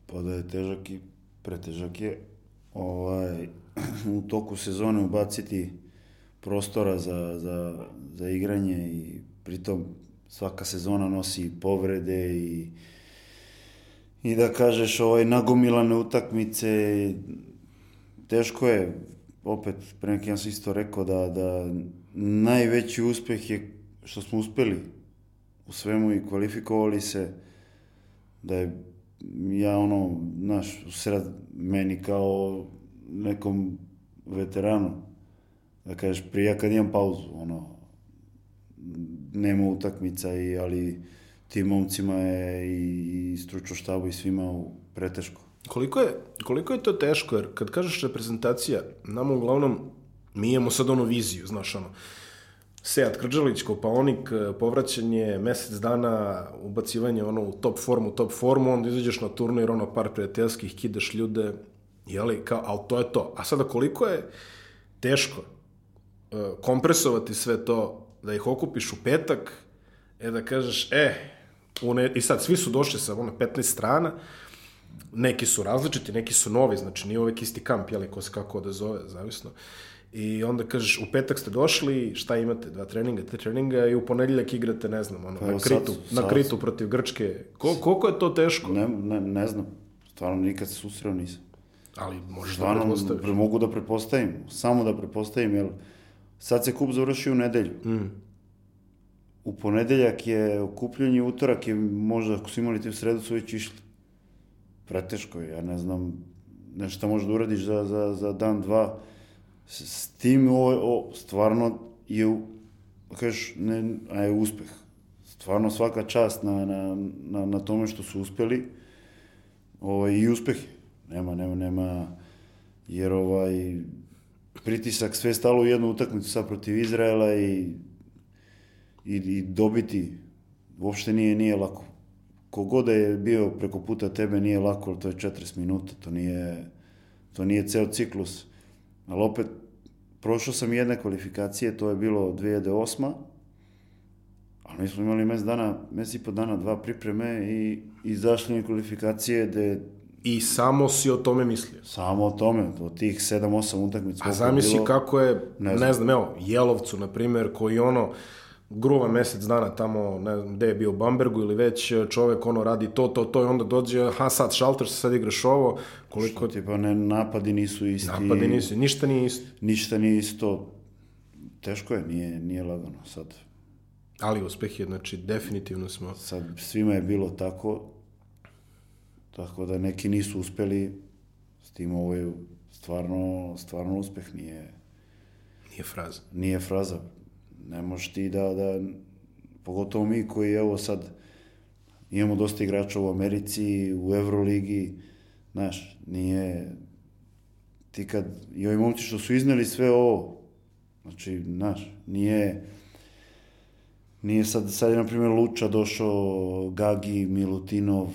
Pa da je težak i pretežak je ovaj, u toku sezone ubaciti prostora za, za, za igranje i pritom svaka sezona nosi povrede i i da kažeš ovaj nagomilane utakmice teško je opet pre neki ja sam isto rekao da, da najveći uspeh je što smo uspeli u svemu i kvalifikovali se da je ja ono, znaš, sred meni kao nekom veteranu, da kažeš, prije kad imam pauzu, ono, nema utakmica, i, ali tim momcima je i, i stručno štabu i svima u preteško. Koliko je, koliko je to teško, jer kad kažeš reprezentacija, nama uglavnom, mi imamo sad ono viziju, znaš, ono, Seat Krđalić, Kopaonik, povraćanje, mesec dana, ubacivanje ono u top formu, top formu, onda izađeš na turnir, ono par prijateljskih, kidaš ljude, jeli, kao, ali to je to. A sada koliko je teško uh, kompresovati sve to, da ih okupiš u petak, e da kažeš, e, une, i sad svi su došli sa ono 15 strana, neki su različiti, neki su novi, znači nije uvek isti kamp, jeli, ko se kako odazove, zavisno. I onda kažeš, u petak ste došli, šta imate, dva treninga, tri treninga i u ponedeljak igrate, ne znam, ono, pa, na, kritu, sad, na kritu protiv Grčke. Ko, koliko je to teško? Ne, ne, ne znam, stvarno nikad se susreo nisam. Ali možeš stvarno, da pretpostaviš. Pre, mogu da pretpostavim, samo da pretpostavim, jer sad se kup završi u nedelju. Mm. U ponedeljak je okupljanje, utorak je možda, ako su imali te u sredu, su već išli. Preteško je, ja ne znam, nešto može da uradiš za, za, za dan, dva, s tim o, o, stvarno je, kažeš, ne, a je uspeh. Stvarno svaka čast na, na, na, na tome što su uspeli ovaj, i uspeh Nema, nema, nema, jer ovaj, pritisak sve stalo u jednu utakmicu sad protiv Izraela i, i, i dobiti uopšte nije, nije lako. Kogod da je bio preko puta tebe nije lako, to je 40 minuta, to nije, to nije ceo ciklus. Ali opet, prošao sam jedne kvalifikacije, to je bilo 2008. Ali mi smo imali mes dana, mes i po dana, dva pripreme i izašli mi kvalifikacije gde I samo si o tome mislio. Samo o tome, od tih 7-8 utakmica. A zamisli bilo, kako je, ne znam. ne znam, evo, Jelovcu, na primjer, koji ono, gruva mesec dana tamo, ne znam, gde je bio u Bambergu ili već čovek ono radi to, to, to i onda dođe, ha sad šalter, sad igraš ovo, koliko... Što ti pa ne, napadi nisu isti. Napadi nisu, ništa nije isto. Ništa nije isto. Teško je, nije, nije lagano sad. Ali uspeh je, znači, definitivno smo... Sad, svima je bilo tako, tako da neki nisu uspeli, s tim ovo je stvarno, stvarno uspeh, nije... Nije fraza. Nije fraza. Ne možeš ti da, da, pogotovo mi koji evo sad imamo dosta igrača u Americi, u Euroligi, znaš, nije, ti kad, i ovi momci što su izneli sve ovo, znači, znaš, nije, nije sad, sad je, na primjer, Luča došao, Gagi, Milutinov,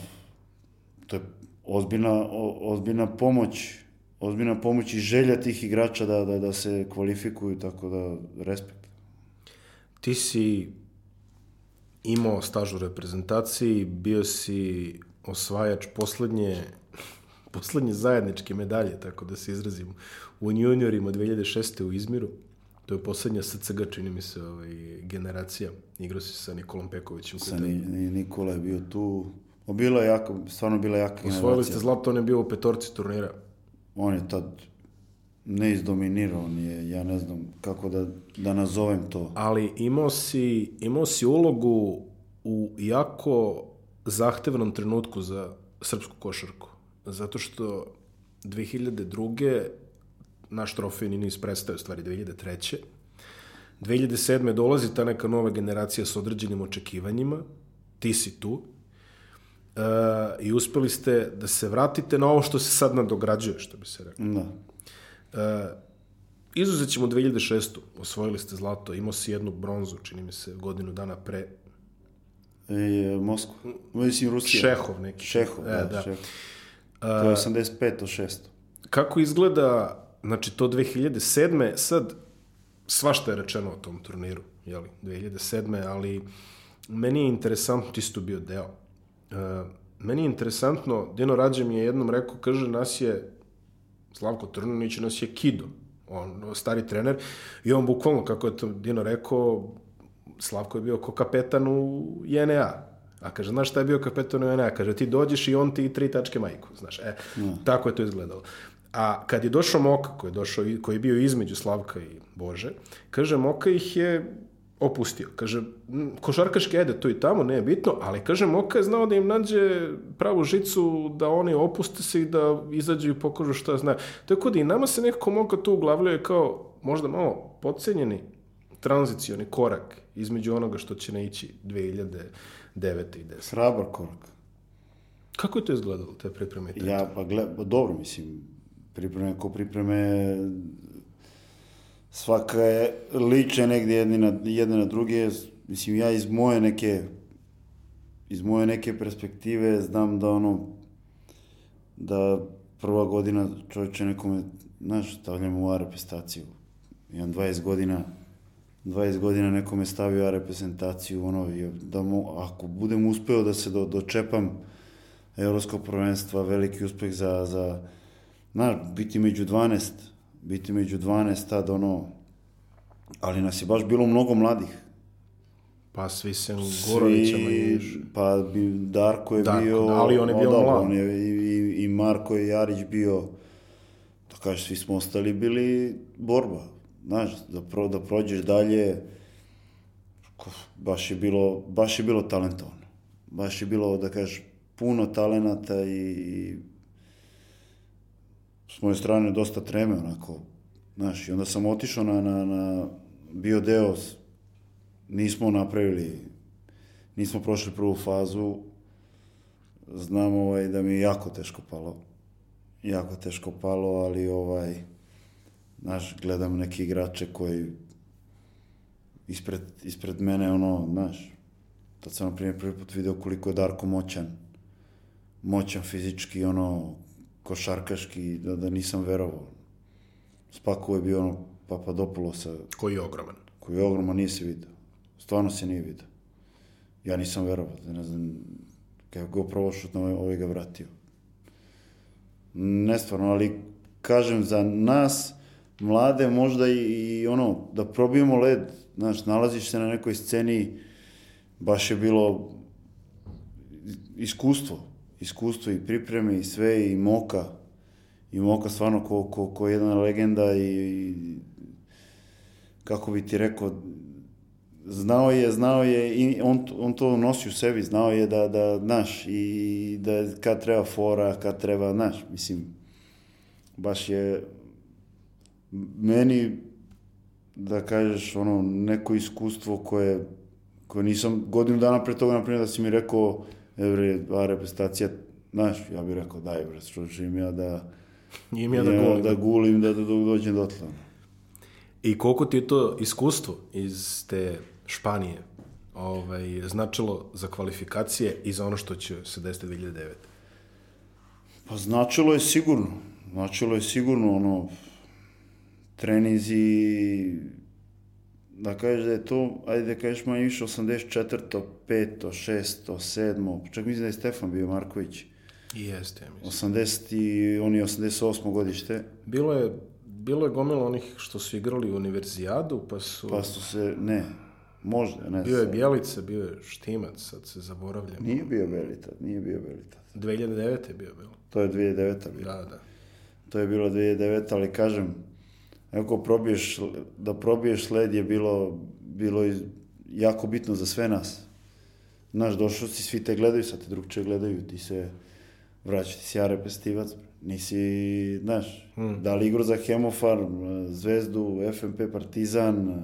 to je ozbiljna, ozbiljna pomoć ozbiljna pomoć i želja tih igrača da, da, da se kvalifikuju, tako da respekt. Ti si imao staž u reprezentaciji, bio si osvajač poslednje, poslednje zajedničke medalje, tako da se izrazim, u juniorima 2006. u Izmiru. To je poslednja SCG, čini mi se, ovaj, generacija. Igrao si sa Nikolom Pekovićem. Sa ni, ni, Nikola je bio tu, Bilo je jako, stvarno bila jaka generacija. Osvojili ste zlato, on je bio u petorci turnira. On je tad ne izdominirao, on je, ja ne znam kako da, da nazovem to. Ali imao si, imao si ulogu u jako zahtevnom trenutku za srpsku košarku. Zato što 2002. naš trofejni niz prestaje, u stvari 2003. 2007. dolazi ta neka nova generacija sa određenim očekivanjima, ti si tu, uh, i uspeli ste da se vratite na ovo što se sad nadograđuje, što bi se rekao. Da. Uh, izuzet ćemo 2006. Osvojili ste zlato, imao si jednu bronzu, čini mi se, godinu dana pre. E, Moskva. Mislim, Rusija. Šehov neki. Šehov, E, da, da. Šehov. To je 85 o 6. Kako izgleda, znači to 2007. sad svašta je rečeno o tom turniru, jeli, 2007. ali meni je interesantno, ti si tu bio deo, E, meni je interesantno, Dino Rađe mi je jednom rekao, kaže, nas je, Slavko Trnunić nas je kido, on, stari trener, i on bukvalno, kako je to Dino rekao, Slavko je bio ko kapetan u JNA. A kaže, znaš šta je bio kapetan u JNA? Kaže, ti dođeš i on ti tri tačke majku, znaš. E, tako je to izgledalo. A kad je došao Moka, koji je, došao, koji je bio između Slavka i Bože, kaže, Moka ih je opustio. Kaže, "M, košarkaški ajde to i tamo, ne je bitno, ali kaže, Moka je znao da im nađe pravu žicu da oni opuste se i da izađu i pokažu šta znaju. Tako da i nama se nekako Moka tu uglavljuje kao možda malo podcenjeni tranzicioni korak između onoga što će naići 2009. i 10. Hrabar korak. Kako je to izgledalo, te pripreme? Ja, pa gled, pa dobro, mislim, pripreme ko pripreme, svaka je liče negdje jedni na, jedne na druge, mislim, ja iz moje neke, iz moje neke perspektive znam da ono, da prva godina čovječe nekome, znaš, stavljamo u reprezentaciju. Imam 20 godina, 20 godina nekome stavio reprezentaciju, ono, da mu, ako budem uspeo da se do, dočepam evropskog prvenstva, veliki uspeh za, za znaš, biti među 12, biti među 12 tad, ono, ali nas je baš bilo mnogo mladih. Pa svi se Gorovića manje više. pa bi, Darko je Darko, bio... ali on je bio mlad. on je, i, i, Marko je Jarić bio, da kažeš, svi smo ostali bili borba. Znaš, da, pro, da prođeš dalje, baš je bilo, baš je bilo talentovano. Baš je bilo, da kažeš, puno talenata i, i s moje strane dosta treme, onako, znaš, i onda sam otišao na, na, na bio deo, nismo napravili, nismo prošli prvu fazu, znam ovaj, da mi je jako teško palo, jako teško palo, ali ovaj, znaš, gledam neke igrače koji ispred, ispred mene, ono, znaš, tad sam, na primjer, prvi put video koliko je Darko moćan, moćan fizički, ono, košarkaški, da, da nisam verovao. Spakovo je bio ono Papadopoulosa, Koji je ogroman. koji je ogroman, nije se vidio. Stvarno se nije vidio. Ja nisam verovao, da ne znam, kako go provošutno, ovaj, ovaj ga vratio. Nestvarno, ali kažem, za nas, mlade, možda i, i ono, da probijemo led, znaš, nalaziš se na nekoj sceni, baš je bilo iskustvo, iskustvo i pripreme i sve i Moka, i Moka stvarno ko, ko, ko jedna legenda i, i kako bi ti rekao, znao je, znao je, i on, on to nosi u sebi, znao je da, da, znaš, i da kad treba fora, kad treba, znaš, mislim, baš je meni, da kažeš, ono, neko iskustvo koje, koje nisam, godinu dana pre toga, naprimjer, da si mi rekao, evre, a reprezentacija, znaš, ja bih rekao, daj, bre, što želim ja da, Im ja da ja golim. da gulim, da, da, da dođem dotle. ono. I koliko ti je to iskustvo iz te Španije ovaj, značilo za kvalifikacije i za ono što će se desiti 2009? Pa značilo je sigurno. Značilo je sigurno ono trenizi da kažeš da je to, ajde da kažeš manje više 84. 5. 6. 7. Čak mislim da je Stefan bio Marković. I jeste, ja mislim. 80. i on je 88. godište. Bilo je, bilo je gomila onih što su igrali u univerzijadu, pa su... Pa su se, ne, možda, ne Bio je. Bjelica, bio je Štimac, sad se zaboravljam. Nije bio Velita, nije bio Velita. 2009. je bio, bilo. To je 2009. bilo. Da, da. To je bilo 2009, ali kažem, ako probiješ, da probiješ led je bilo, bilo jako bitno za sve nas. Znaš, došao si, svi te gledaju, sad te drugče gledaju, ti se vraćaš, ti si ja repestivac, nisi, znaš, da li igru za Hemofar, Zvezdu, FMP, Partizan,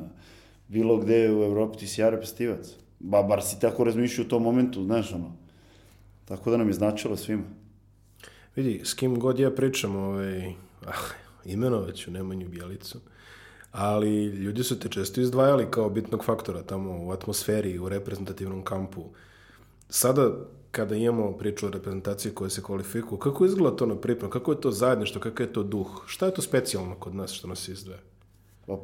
bilo gde u Evropi, ti si ja repestivac. Ba, bar si tako razmišljao u tom momentu, znaš, ono. Tako da nam je značilo svima. Vidi, s kim god ja pričam, ovaj, ah, imenovat ću Nemanju Bjelicu, ali ljudi su te često izdvajali kao bitnog faktora tamo u atmosferi, u reprezentativnom kampu. sada kada imamo priču o reprezentaciji koje se kvalifikuju, kako izgleda to na pripremu, kako je to zajedništvo, kako je to duh, šta je to specijalno kod nas što nas izdvaja? Pa,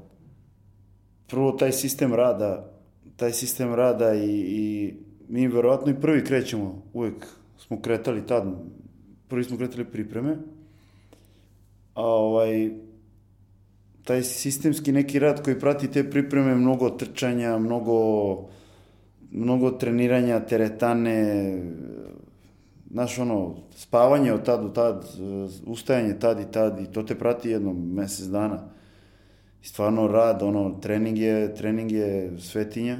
prvo taj sistem rada, taj sistem rada i, i mi verovatno i prvi krećemo, uvek smo kretali tad, prvi smo kretali pripreme, a ovaj, taj sistemski neki rad koji prati te pripreme, mnogo trčanja, mnogo, mnogo treniranja, teretane, znaš ono, spavanje od tad do tad, ustajanje tad i tad i to te prati jedno mesec dana. I stvarno rad, ono, trening je, trening je svetinja.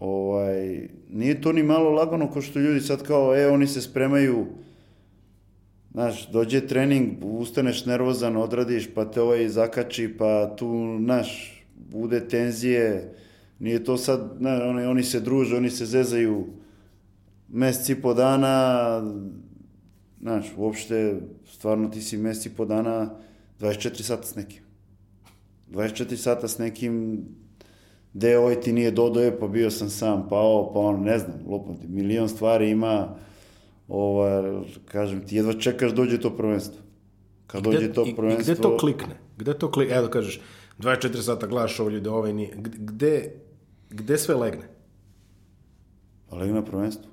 Ovaj, nije to ni malo lagano ko što ljudi sad kao, e, oni se spremaju, Znaš, dođe trening, ustaneš nervozan, odradiš, pa te ovaj zakači, pa tu, znaš, bude tenzije, nije to sad, znaš, oni, oni se druže, oni se zezaju meseci po dana, znaš, uopšte, stvarno ti si meseci po dana 24 sata s nekim. 24 sata s nekim, gde ovaj ti nije dodoje, pa bio sam sam, pa ovo, pa ono, ne znam, lupam ti, milion stvari ima, ovaj, kažem ti, jedva čekaš dođe to prvenstvo. Kad Gde- dođe to i- i prvenstvo... Gde to klikne? Gde to klikne? Evo kažeš, 24 sata gledaš ovo ljude, ovaj nije. Gde- Gde, gde sve legne? Pa legne na prvenstvo.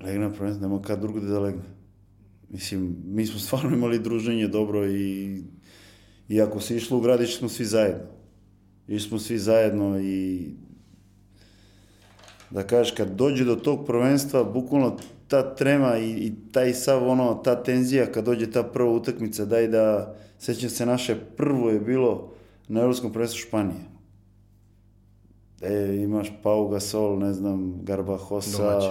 Legne na prvenstvo, nema kad drugo da legne. Mislim, mi smo stvarno imali druženje dobro i, i ako se išlo u grad, išli smo svi zajedno. Išli smo svi zajedno i da kažeš, kad dođe do tog prvenstva, bukvalno ta trema i, i taj sav ono, ta tenzija, kad dođe ta prva utakmica, daj da, sećam se naše prvo je bilo na Evropskom prvenstvu Španije. E, imaš Pau Gasol, ne znam, Garbahosa, Domaćin.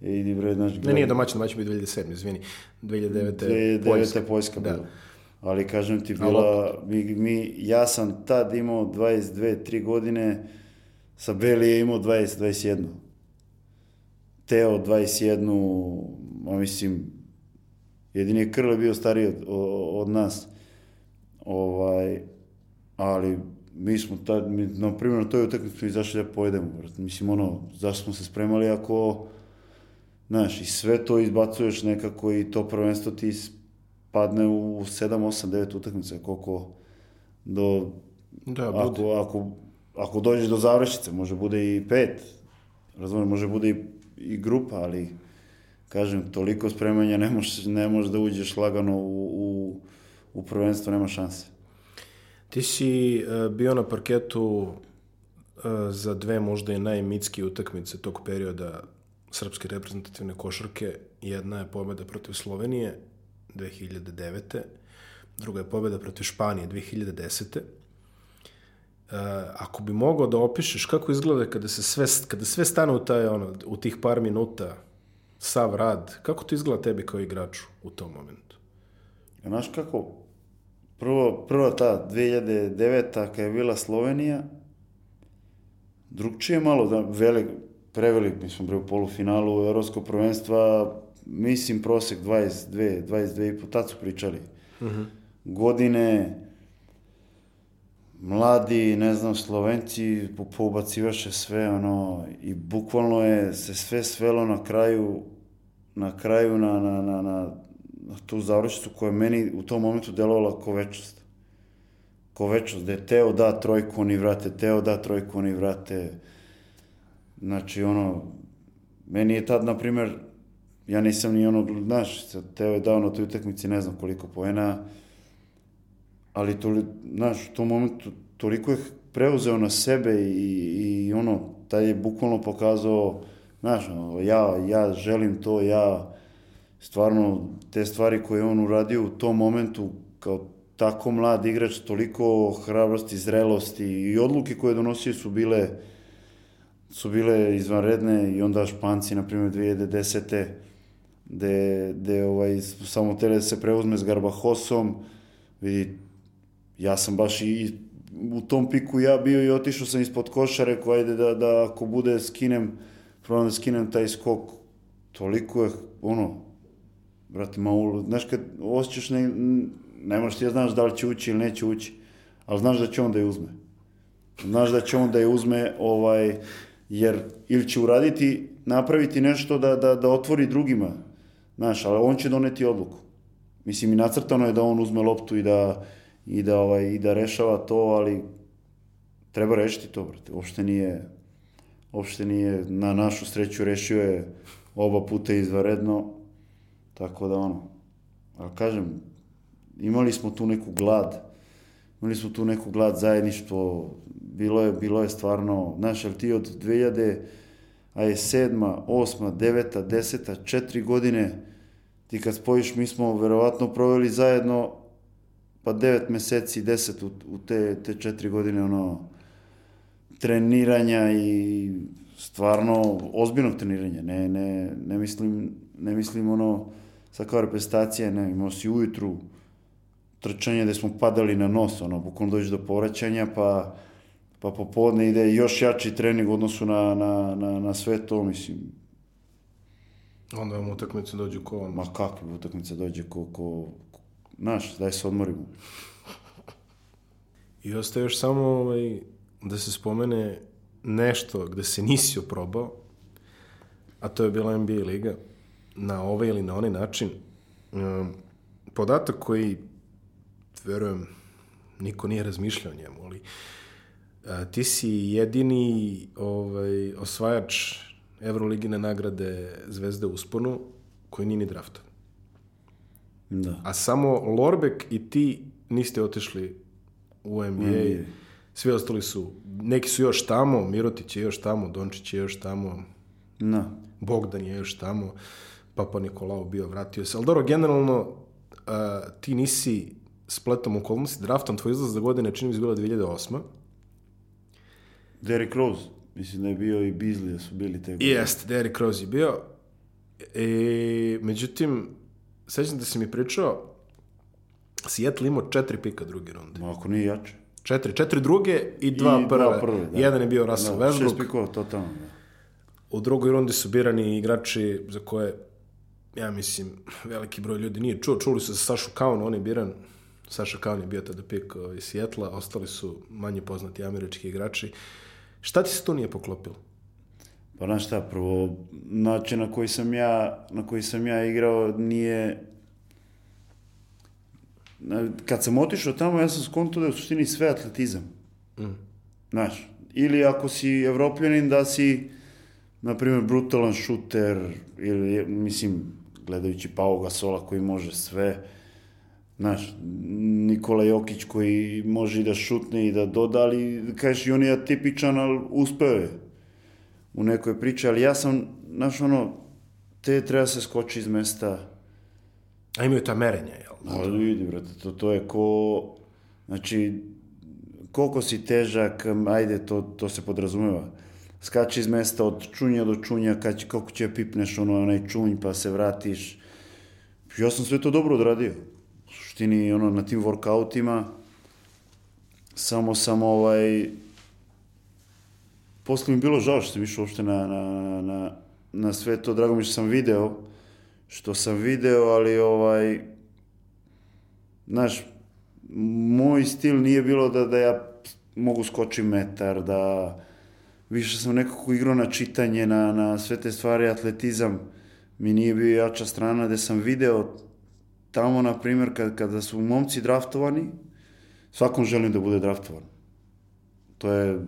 idi bre, znaš, Ne, nije domaćin, domaćin bio 2007, izvini. 2009. 2009. Poljska. Poljska Da. bila. Ali kažem ti, bila, mi, mi, ja sam tad imao 22-3 godine, sa Beli je imao 20-21. Teo 21, a mislim, jedini je Krle bio stariji od, od nas. Ovaj, ali mi smo tad, mi, na primjer, na toj utakmici smo izašli da pojedemo. Mislim, ono, zašto smo se spremali ako, znaš, i sve to izbacuješ nekako i to prvenstvo ti padne u 7, 8, 9 utakmica, koliko do, Da, bude. ako, ako, ako dođeš do završnice, može bude i pet, razumiješ, može bude i, i grupa, ali kažem, toliko spremanja ne možeš, ne možeš da uđeš lagano u, u, u prvenstvo, nema šanse. Ti si e, bio na parketu e, za dve možda i najmitskije utakmice tog perioda srpske reprezentativne košarke. Jedna je pobjeda protiv Slovenije 2009. Druga je pobjeda protiv Španije 2010. E, ako bi mogao da opišeš kako izgleda kada se sve, kada sve stane u, taj, ono, u tih par minuta, sav rad, kako to izgleda tebi kao igraču u tom momentu? A znaš kako, prvo, prva ta 2009. kad je bila Slovenija, drugčije malo, da, velik, prevelik, mi smo bili u polufinalu Evropskog prvenstva, mislim prosek 22, 22 i po, tad su pričali. Godine, mladi, ne znam, Slovenci po- poubacivaše sve, ono, i bukvalno je se sve svelo na kraju, na kraju na, na, na, na, na tu završnicu koja je meni u tom momentu delovala ko večnost. Ko večnost, da je Teo da trojku, oni vrate, Teo da trojku, oni vrate. Znači, ono, meni je tad, na primer, ja nisam ni ono, znaš, Teo je dao na toj utakmici ne znam koliko poena, ali to, znaš, u tom momentu toliko je preuzeo na sebe i, i ono, taj je bukvalno pokazao, znaš, ja, ja želim to, ja stvarno te stvari koje je on uradio u tom momentu kao tako mlad igrač, toliko hrabrosti, zrelosti i odluke koje je donosio su bile su bile izvanredne i onda Španci, na primjer, 2010. gde, gde ovaj, samo tele se preuzme s Garbahosom, vidi, ja sam baš i u tom piku ja bio i otišao sam ispod koša, rekao, ajde da, da ako bude skinem, probam da skinem taj skok, toliko je, ono, brate, malo, znaš kad osjećaš, ne, ne možeš ti da znaš da li će ući ili neće ući, ali znaš da će on da je uzme. Znaš da će on da je uzme, ovaj, Jer ili će uraditi, napraviti nešto da, da, da otvori drugima, znaš, ali on će doneti odluku. Mislim, i nacrtano je da on uzme loptu i da, i da, ovaj, i da rešava to, ali treba rešiti to, brate. Uopšte nije, uopšte nije, na našu sreću rešio je oba puta izvaredno, tako da ono, ali kažem, imali smo tu neku glad, imali smo tu neku glad zajedništvo, bilo je, bilo je stvarno, znaš, ali ti od 2000, a je sedma, osma, deveta, deseta, četiri godine, ti kad spojiš, mi smo verovatno proveli zajedno pa devet meseci, deset u, u te, te četiri godine, ono, treniranja i stvarno ozbiljnog treniranja. Ne, ne, ne mislim, ne mislim ono, sa kao reprezentacije, ne, imao si ujutru trčanje gde smo padali na nos, ono, bukvalno dođe do povraćanja, pa, pa popodne ide još jači trening u odnosu na, na, na, na sve to, mislim, Onda vam utakmice dođu ko on. Ma kakve utakmice dođe ko, ko znaš, daj se odmorimo. I ostaje još samo ovaj, da se spomene nešto gde se nisi oprobao, a to je bila NBA liga, na ovaj ili na onaj način. Podatak koji, verujem, niko nije razmišljao o njemu, ali a, ti si jedini ovaj, osvajač Evroligine nagrade Zvezde usponu koji nije ni draftan. Da. A samo Lorbek i ti niste otišli u NBA. NBA. Svi ostali su, neki su još tamo, Mirotić je još tamo, Dončić je još tamo, Da. Bogdan je još tamo, Papa Nikolao bio, vratio se. Ali dobro, generalno, a, ti nisi spletom okolnosti, draftom tvoj izlaz za godine čini mi se bila 2008. Derrick Rose, mislim da je bio i Beasley da su bili te godine. Jeste, Derrick Rose je bio. E, međutim, sećam da si mi pričao, Seattle imao četiri pika druge runde. Ma ako nije jače. Četiri, četiri druge i dva I prve. dva prve, da. Jedan je bio Russell Da, šest Westbrook. pikova, totalno. Da. U drugoj rundi su birani igrači za koje, ja mislim, veliki broj ljudi nije čuo. Čuli su za Sašu Kaun, on je biran. Saša Kaun je bio tada pik iz Sjetla, ostali su manje poznati američki igrači. Šta ti se tu nije poklopilo? Pa znaš šta, prvo, način na koji sam ja, na koji sam ja igrao nije... Kad sam otišao tamo, ja sam skonto da je u suštini sve atletizam. Znaš, ili ako si evropljanin da si, na primjer, brutalan šuter, ili, mislim, gledajući Pau Gasola koji može sve, znaš, Nikola Jokić koji može i da šutne i da doda, ali kažeš i on je atipičan, ali uspeo je u nekoj priči, ali ja sam, znaš, ono, te treba se skoči iz mesta, A imaju ta merenja, jel? ali vidi, brate, to, to je ko, znači, koliko si težak, ajde, to, to se podrazumeva. Skači iz mesta od čunja do čunja, kad, kako će pipneš ono, onaj čunj, pa se vratiš. Ja sam sve to dobro odradio. U suštini, ono, na tim workoutima, samo sam ovaj, posle mi bilo žao što sam išao uopšte na, na, na, na sve to, drago mi što sam video, što sam video, ali ovaj, znaš, moj stil nije bilo da, da ja mogu skočim metar, da više sam nekako igrao na čitanje, na, na sve te stvari, atletizam mi nije bio jača strana, gde sam video tamo, na primjer, kad, kada su momci draftovani, svakom želim da bude draftovan. To je,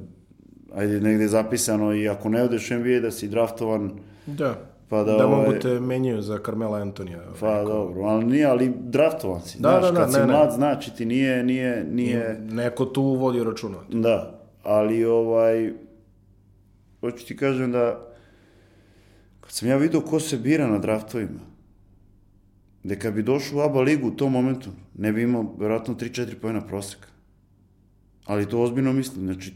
ajde, negde zapisano i ako ne odeš NBA da si draftovan, Da. Pa da, da ovaj- mogu te menjaju za Carmela Antonija. pa dobro, ali nije, ali draftovan si, Da, znaš, da, da, kad si ne, ne. mlad, znači ti nije, nije, nije, Neko tu vodi računa. Da, ali ovaj, hoću ti kažem da kad sam ja vidio ko se bira na draftovima, da kad bi došao u ABA ligu u tom momentu, ne bi imao verovatno 3-4 pojena proseka. Ali to ozbiljno mislim, znači,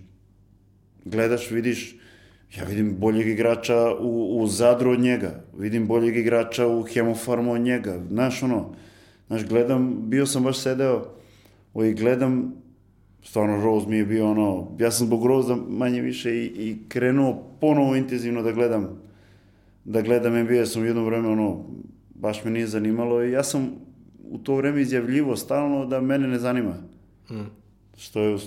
gledaš, vidiš, ja vidim boljeg igrača u, u Zadru od njega, vidim boljeg igrača u Hemofarmu od njega, znaš ono, znaš, gledam, bio sam baš sedeo, ovaj, gledam, stvarno Rose mi je bio ono, ja sam zbog Roza manje više i, i krenuo ponovo intenzivno da gledam, da gledam NBA, sam u jedno vreme ono, baš me nije zanimalo i ja sam u to vreme izjavljivo stalno da mene ne zanima. Što je,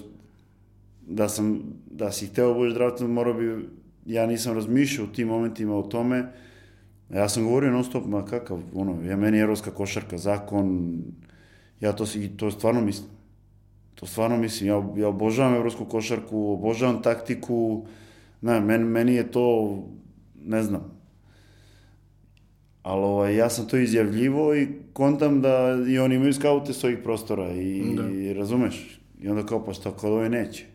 da sam, da si hteo da budeš draftovan, morao bi ja nisam razmišljao u tim momentima o tome, ja sam govorio non stop, ma kakav, ono, ja meni je evropska košarka, zakon, ja to, si- i to stvarno mislim. To stvarno mislim, ja, ja obožavam evropsku košarku, obožavam taktiku, ne, meni, meni je to, ne znam, ali ovaj, ja sam to izjavljivo i kontam da i oni imaju skaute svojih prostora i, Da. i razumeš, i onda kao pa šta kod ovaj neće.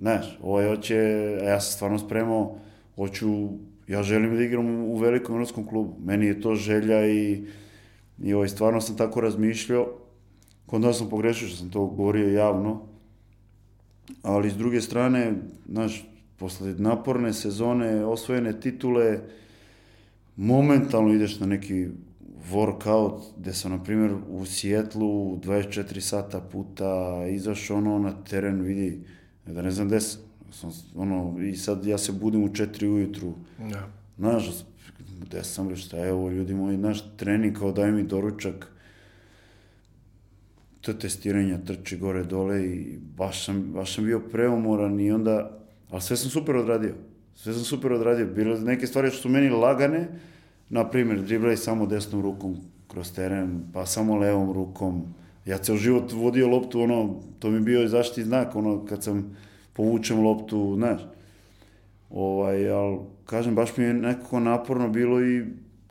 Znaš, ovaj hoće, a ja sam stvarno spremao, hoću, ja želim da igram u velikom evropskom klubu. Meni je to želja i, i ovaj, stvarno sam tako razmišljao. Kod nas sam pogrešio što sam to govorio javno, ali s druge strane, znaš, posle naporne sezone, osvojene titule, momentalno ideš na neki workout, gde sam, na primjer, u Sijetlu 24 sata puta izašao ono na teren, vidi, da ne znam gde sam. sam ono, I sad ja se budim u 4 ujutru, Da. Znaš, gde sam bre, šta je ovo, ljudi moji, naš trening, kao daj mi doručak, to testiranja, trči gore dole i baš sam, baš sam bio preumoran i onda, ali sve sam super odradio. Sve sam super odradio. Bile neke stvari što su meni lagane, na primjer, driblaj samo desnom rukom kroz teren, pa samo levom rukom. Ja ceo život vodio loptu, ono, to mi je bio zaštitni znak, ono, kad sam povučem loptu, znaš. Ovaj, ali, kažem, baš mi je nekako naporno bilo i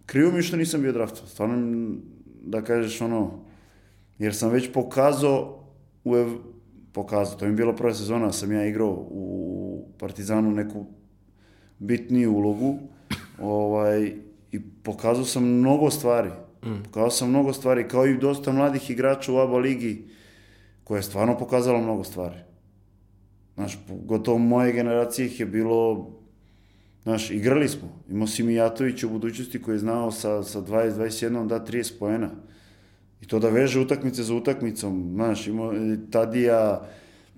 krivo mi što nisam bio draftovan. Stvarno, da kažeš, ono, jer sam već pokazao, u ev... pokazao, to mi je bila prva sezona, sam ja igrao u Partizanu neku bitniju ulogu, ovaj, i pokazao sam mnogo stvari. Pokazao sam mnogo stvari, kao i dosta mladih igrača u ABA ligi, koja je stvarno pokazala mnogo stvari. Znaš, gotovo moje generacije ih je bilo, znaš, igrali smo. Imao si Mijatović u budućnosti koji je znao sa, sa 20-21 da 30 poena. I to da veže utakmice za utakmicom, znaš, imao je Tadija,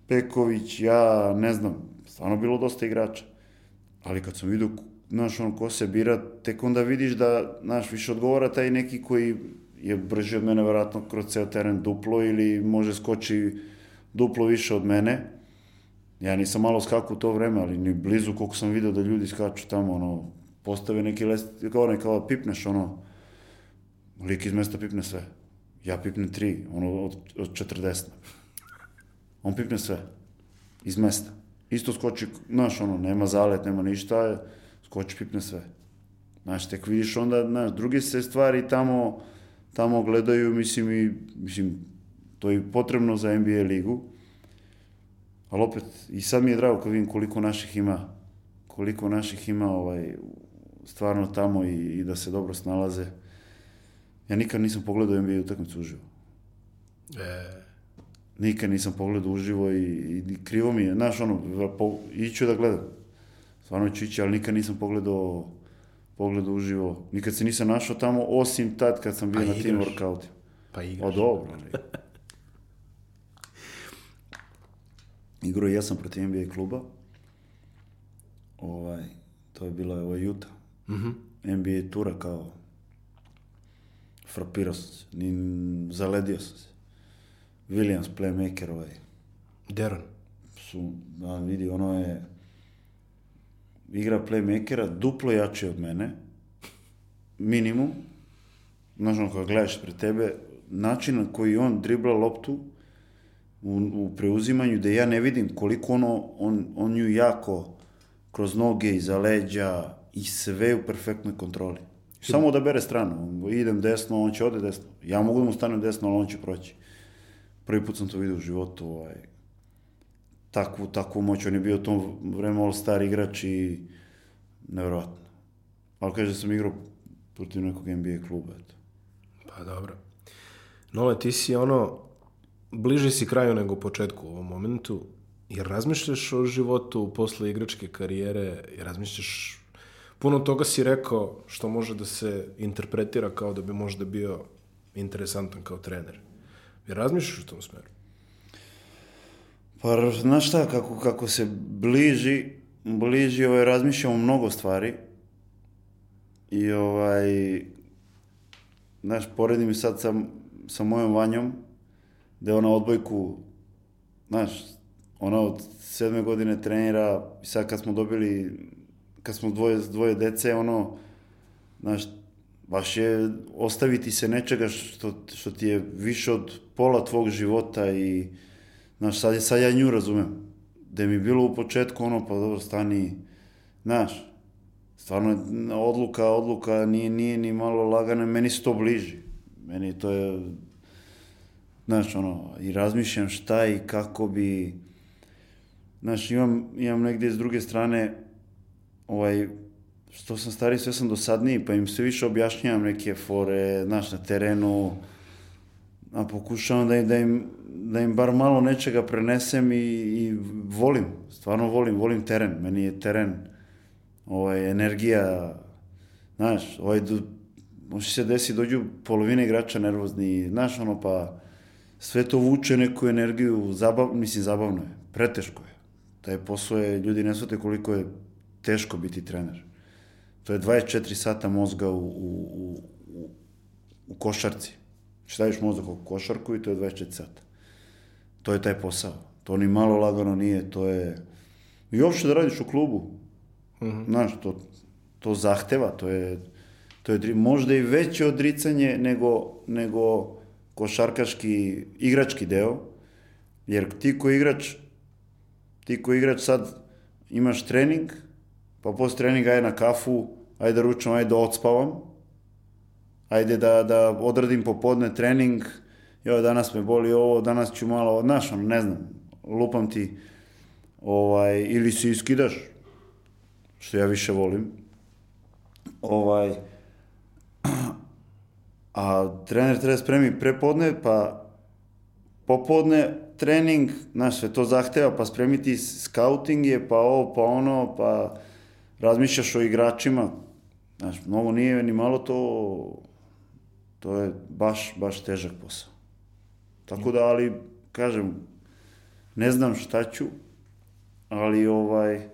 Peković, ja, ne znam, stvarno bilo dosta igrača. Ali kad sam vidio, znaš, on ko se bira, tek onda vidiš da, znaš, više odgovara taj neki koji je brži od mene, verovatno, kroz ceo teren duplo ili može skoči duplo više od mene. Ja nisam malo skakao u to vreme, ali ni blizu koliko sam video da ljudi skaču tamo, ono, postave neki lest, kao onaj, kao pipneš, ono, lik iz mesta pipne sve. Ja pipnem tri, ono, od, od 40. On pipne sve. Iz mesta. Isto skoči, znaš, ono, nema zalet, nema ništa, skoči, pipne sve. Znaš, tek vidiš onda, znaš, druge se stvari tamo, tamo gledaju, mislim, i, mislim, to je potrebno za NBA ligu, ali opet, i sad mi je drago kad vidim koliko naših ima, koliko naših ima, ovaj, stvarno tamo i, i da se dobro snalaze. Ja nikad nisam pogledao NBA utakmicu uživo. E, Nikad nisam pogledao uživo i, i, krivo mi je, znaš, ono, po, iću da gledam. Stvarno ću ići, ali nikad nisam pogledao, pogledao uživo. Nikad se nisam našao tamo, osim tad kad sam bio A na tim workoutima. pa O, igraš. dobro, ali... Igrao i ja sam protiv NBA kluba. Ovaj, to je bila ovaj Utah. Mhm. NBA tura kao frapirao sam se, ni zaledio sam se. Williams, playmaker ovaj, Deron. su, da vidi, ono je igra playmakera duplo jači od mene, minimum, znaš ono, kada gledaš pred tebe, način na koji on dribla loptu u, u preuzimanju, da ja ne vidim koliko ono, on, on nju jako kroz noge, iza leđa i sve u perfektnoj kontroli. Samo da bere stranu. Idem desno, on će ode desno. Ja mogu da mu stanem desno, ali on će proći. Prvi put sam to vidio u životu. Ovaj, takvu, takvu moć. On je bio u tom vreme all star igrač i nevjerojatno. Ali kaže da sam igrao protiv nekog NBA kluba. Eto. Pa dobro. Nole, ti si ono, bliži si kraju nego početku u ovom momentu, jer razmišljaš o životu posle igračke karijere, jer razmišljaš, puno toga si rekao što može da se interpretira kao da bi možda bio interesantan kao trener. Jer razmišljaš u tom smeru? Pa, znaš šta, kako, kako se bliži, bliži, ovaj, razmišljam o mnogo stvari. I ovaj, znaš, poredim sad sa, sa mojom vanjom, da ona odbojku, znaš, ona od sedme godine trenira, i sad kad smo dobili, kad smo dvoje, dvoje dece, ono, znaš, baš je ostaviti se nečega što, što ti je više od pola tvog života i, znaš, sad, sad ja nju razumem. Da mi bilo u početku ono, pa dobro, stani, znaš, stvarno odluka, odluka nije, nije ni malo lagana, meni se to bliži. Meni to je, znaš, ono, i razmišljam šta i kako bi, znaš, imam, imam negdje s druge strane, ovaj, što sam stariji, sve sam dosadniji, pa im sve više objašnjavam neke fore, znaš, na terenu, a pokušavam da da im, da im bar malo nečega prenesem i, i volim, stvarno volim, volim teren, meni je teren, ovaj, energija, znaš, ovaj, do, može se desi, dođu polovine igrača nervozni, znaš, ono, pa sve to vuče neku energiju, zabav, mislim, zabavno je, preteško je. Taj posao je, ljudi ne svate koliko je teško biti trener. To je 24 sata mozga u, u, u, u košarci. Staviš mozak u košarku i to je 24 sata. To je taj posao. To ni malo lagano nije, to je... I uopšte da radiš u klubu. Mm -hmm. Znaš, to, to zahteva, to je, to je možda i veće odricanje nego, nego košarkaški, igrački deo, jer ti ko igrač, ti ko igrač sad imaš trening, pa posle treninga aj na kafu, ajde da ručam, ajde da odspavam, ajde da, da odradim popodne trening, joj, danas me boli ovo, danas ću malo, znaš, ne znam, lupam ti, ovaj, ili se iskidaš, što ja više volim, ovaj, a trener treba spremi prepodne, pa popodne trening, znaš, sve to zahteva, pa spremiti scouting je, pa ovo, pa ono, pa razmišljaš o igračima, znaš, mnogo nije ni malo to, to je baš, baš težak posao. Tako da, ali, kažem, ne znam šta ću, ali ovaj,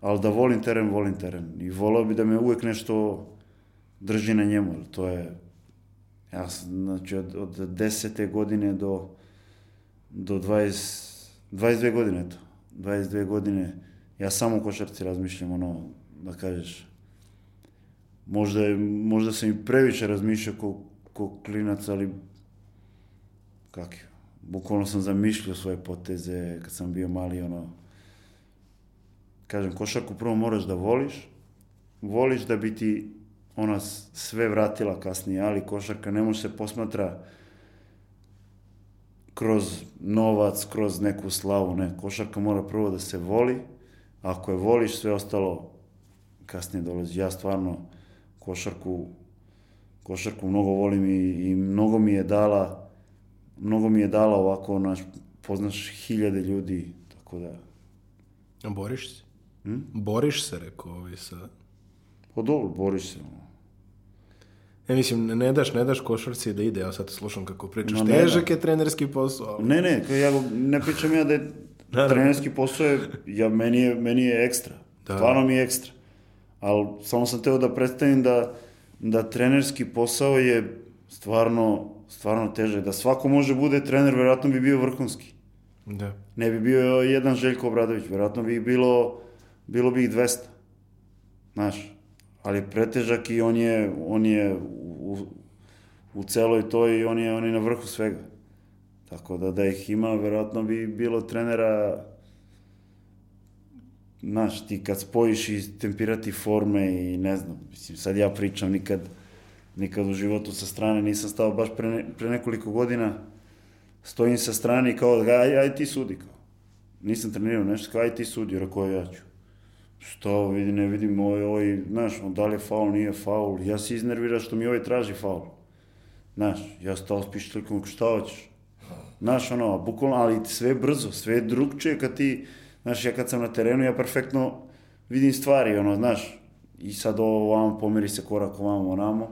ali da volim teren, volim teren. I volao bi da me uvek nešto drži na njemu, to je, ja sam, znači, od, od desete godine do, do 20, 22 godine, to, 22 godine, ja samo u košarci razmišljam, ono, da kažeš, možda, je, možda sam i previše razmišljao ko, ko klinac, ali kak je, bukvalno sam zamišljao svoje poteze kad sam bio mali, ono, kažem, košarku prvo moraš da voliš, voliš da bi ti ona sve vratila kasnije, ali košarka ne može se posmatra kroz novac, kroz neku slavu, ne. Košarka mora prvo da se voli, ako je voliš, sve ostalo kasnije dolazi. Ja stvarno košarku, košarku mnogo volim i, i mnogo mi je dala, mnogo mi je dala ovako, naš, poznaš hiljade ljudi, tako da... A boriš se? Hm? Boriš se, rekao ovi sa... Pa dobro, boriš se. E, mislim, ne daš, ne daš košarci da ide, ja sad slušam kako pričaš. No, Težak je trenerski posao. Ali... Ne, ne, ja ne pričam ja da je trenerski posao je, ja, meni, je, meni je ekstra. Da. Stvarno mi je ekstra. Ali samo sam teo da predstavim da, da trenerski posao je stvarno, stvarno težak. Da svako može bude trener, verovatno bi bio vrhunski. Da. Ne bi bio jedan Željko Obradović, verovatno bi bilo, bilo bi ih 200. Znaš, ali je pretežak i on je, on je u, u celoj toj i on je, on je na vrhu svega. Tako da da ih ima, verovatno bi bilo trenera znaš, ti kad spojiš i tempirati forme i ne znam, mislim, sad ja pričam nikad, nikad u životu sa strane nisam stao baš pre, ne, pre nekoliko godina, stojim sa strane i kao, aj, aj ti sudi, kao. Nisam trenirao nešto, kao, aj ti sudi, rekao ja ću. Što, vidi, ne vidim, ovaj, ovaj, znaš, on da li je faul, nije faul, ja se iznervira što mi ovaj traži faul. Znaš, ja stao s pištolikom, šta hoćeš? Znaš, ono, bukvalno, ali sve brzo, sve drugčije kad ti, znaš, ja kad sam na terenu, ja perfektno vidim stvari, ono, znaš, i sad ovo ovamo, pomeri se korak ovamo, onamo,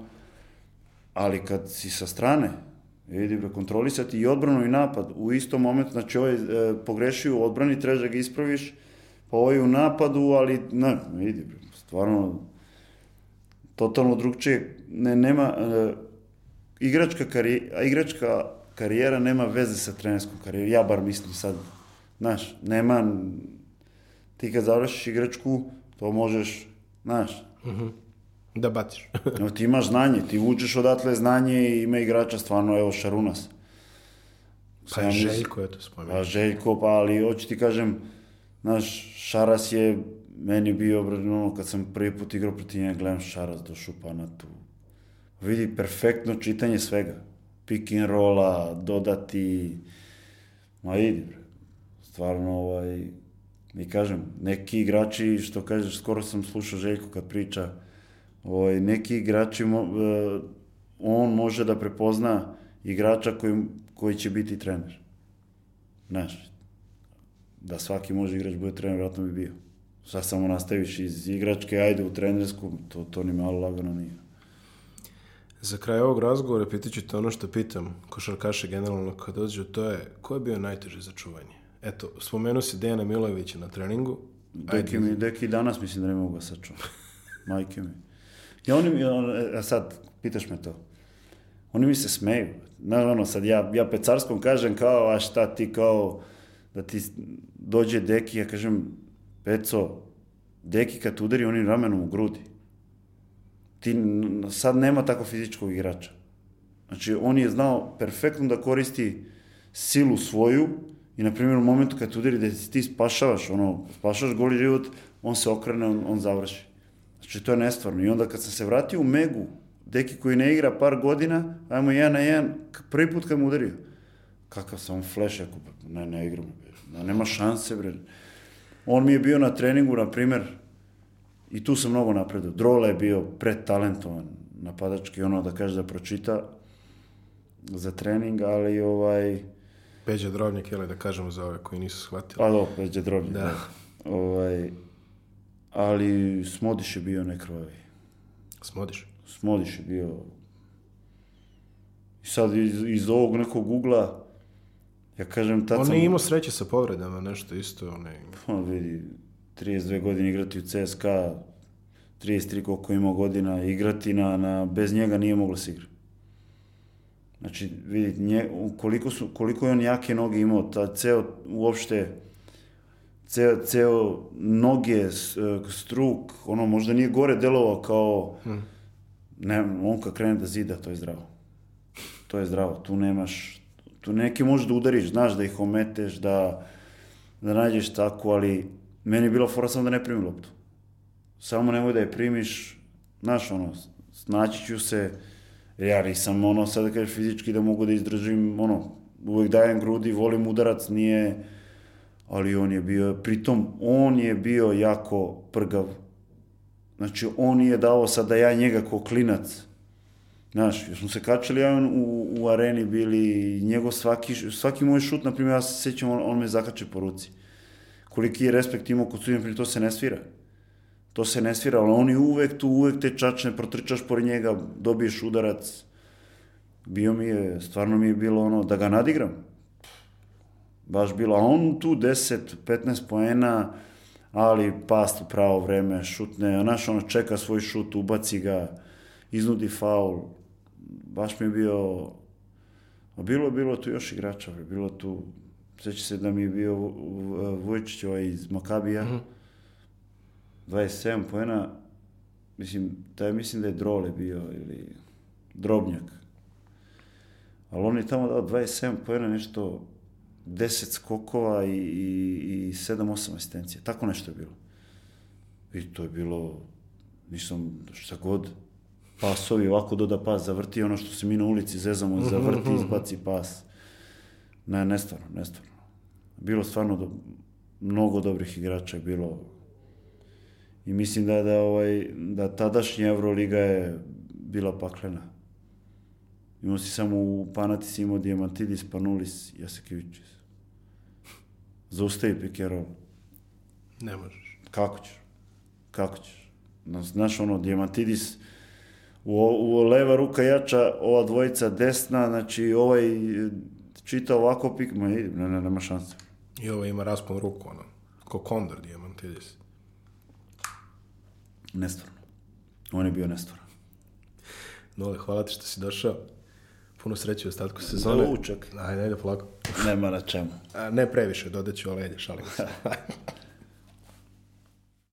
ali kad si sa strane, vidi, bre, kontrolisati i odbranu i napad u istom momentu, znači ovaj e, pogrešio u odbrani, trebaš da ga ispraviš, pa ovaj u napadu, ali, ne, vidi, bre, stvarno, totalno drugčije, ne, nema, e, igračka, karijera, igračka karijera nema veze sa trenerskom karijerom, ja bar mislim sad, Znaš, nema, ti kad završiš igračku, to možeš, znaš, Da baciš. evo, ti imaš znanje, ti vučeš odatle znanje i ima igrača stvarno, evo, Šarunas. Pa mislim- Željko, eto, spomenuo. Pa Željko, pa ali hoću ti kažem, znaš, Šaras je meni bio, ono, kad sam prvi put igrao protiv njega, gledam Šaras do šupana tu. Vidi, perfektno čitanje svega. Pick and rolla, dodati, ma idi, bre. Stvarno, ovaj, i kažem, neki igrači, što kažeš, skoro sam slušao Željko kad priča, ovaj, neki igrači, e, on može da prepozna igrača koji, koji će biti trener. Znaš, da svaki može igrač bude trener, vjerojatno bi bio. Sad samo nastaviš iz igračke, ajde u trenersku, to, to ni malo lagano nije. Za kraj ovog razgovora pitat ću te ono što pitam košarkaše generalno kad dođu, to je ko je bio najteži za čuvanje? Eto, spomenuo si Dejana Milojevića na treningu. Deki mi, deki danas mislim da ne mogu ga sačuvati. Majke mi. I oni mi, on- a sad, pitaš me to. Oni mi se smeju. Znaš, ono, sad ja, ja pecarskom kažem kao, a šta ti kao, da ti dođe deki, ja kažem, peco, deki kad udari onim ramenom u grudi. Ti sad nema tako fizičkog igrača. Znači, on je znao perfektno da koristi silu svoju i, na primjer, u momentu kad te udari da ti spašavaš, ono, spašavaš goli život, on se okrene, on, on završi. Znači, to je nestvarno. I onda kad sam se vratio u Megu, deki koji ne igra par godina, ajmo jedan na jedan, prvi put kad mu udario. Kakav sam flash, ako, ne, ne igram, bre. nema šanse, bre. On mi je bio na treningu, na primjer, i tu sam mnogo napredao. Drola je bio pretalentovan napadački, ono da kaže da pročita za trening, ali ovaj, Peđa Drobnjak, jel da kažemo za ove koji nisu shvatili. pa do, već je drobnje. Da. Da. Ovaj, ali Smodiš je bio nekrvavi. Smodiš. Smodiš je bio... I sad iz, iz ovog nekog ugla, ja kažem, tad On sam... nije imao sreće sa povredama, nešto isto. On vidi, 32 godine igrati u CSKA, 33 koliko ima godina, igrati na, na, bez njega nije moglo se igrati. Znači, vidi, nje, koliko, su, koliko je on jake noge imao, ta ceo, uopšte, ceo, ceo noge, e, struk, ono, možda nije gore delovao kao, ne, on kad krene da zida, to je zdravo. To je zdravo, tu nemaš, tu neke možeš da udariš, znaš da ih ometeš, da, da nađeš tako, ali meni je bila fora samo da ne primim loptu. Samo nemoj da je primiš, znaš, ono, snaći ću se, ja nisam, ono, sad da kažeš fizički da mogu da izdržim, ono, uvek dajem grudi, volim udarac, nije, ali on je bio, pritom, on je bio jako prgav. Znači, on nije dao sad da ja njega ko klinac, Znaš, jer smo se kačali, ja on u, u areni bili, njegov svaki, svaki moj šut, na primjer, ja se sjećam, on, on me zakače po ruci. Koliki je respekt imao kod pri to se ne svira. To se ne svira, ali on je uvek tu, uvek te čačne, protrčaš pored njega, dobiješ udarac. Bio mi je, stvarno mi je bilo ono, da ga nadigram. Baš bilo, a on tu 10, 15 poena, ali past u pravo vreme, šutne, a naš ono čeka svoj šut, ubaci ga, iznudi faul. Baš mi je bio, a bilo je bilo tu još igrača, bilo tu, sjeća se da mi je bio Vu- Vu- Vujčić ovaj iz Makabija, 27 poena, mislim, taj mislim da je Drole bio, ili Drobnjak. Ali on je tamo dao 27 poena, nešto 10 skokova i, i, i 7-8 asistencija. Tako nešto je bilo. I to je bilo, nisam, šta god, pasovi, ovako doda pas, zavrti ono što se mi na ulici zezamo, zavrti, izbaci pas. Ne, nestvarno, nestvarno. Bilo stvarno do, mnogo dobrih igrača je bilo. I mislim da, da, ovaj, da tadašnja Euroliga je bila paklena. Imao si samo u Panatis imao Diamantidis, Panulis, Jasekevičis. Zaustavi roll. Ne možeš. Kako ćeš? Kako ćeš? Znaš, Znaš ono, Diamantidis, u, u leva ruka jača, ova dvojica desna, znači ovaj čita ovako pik, ma ne, ne, nema šanse. I ovo ima raspon ruku, ono. Ko kondor Diamantidis. Nestvarno. On je bio nestvaran. Nole, hvala ti što si došao. Puno sreće u ostatku sezone. Ručak. Ajde, ajde, polako. Nema na čemu. A, ne previše, dodat ću, ali ajde, šalim se.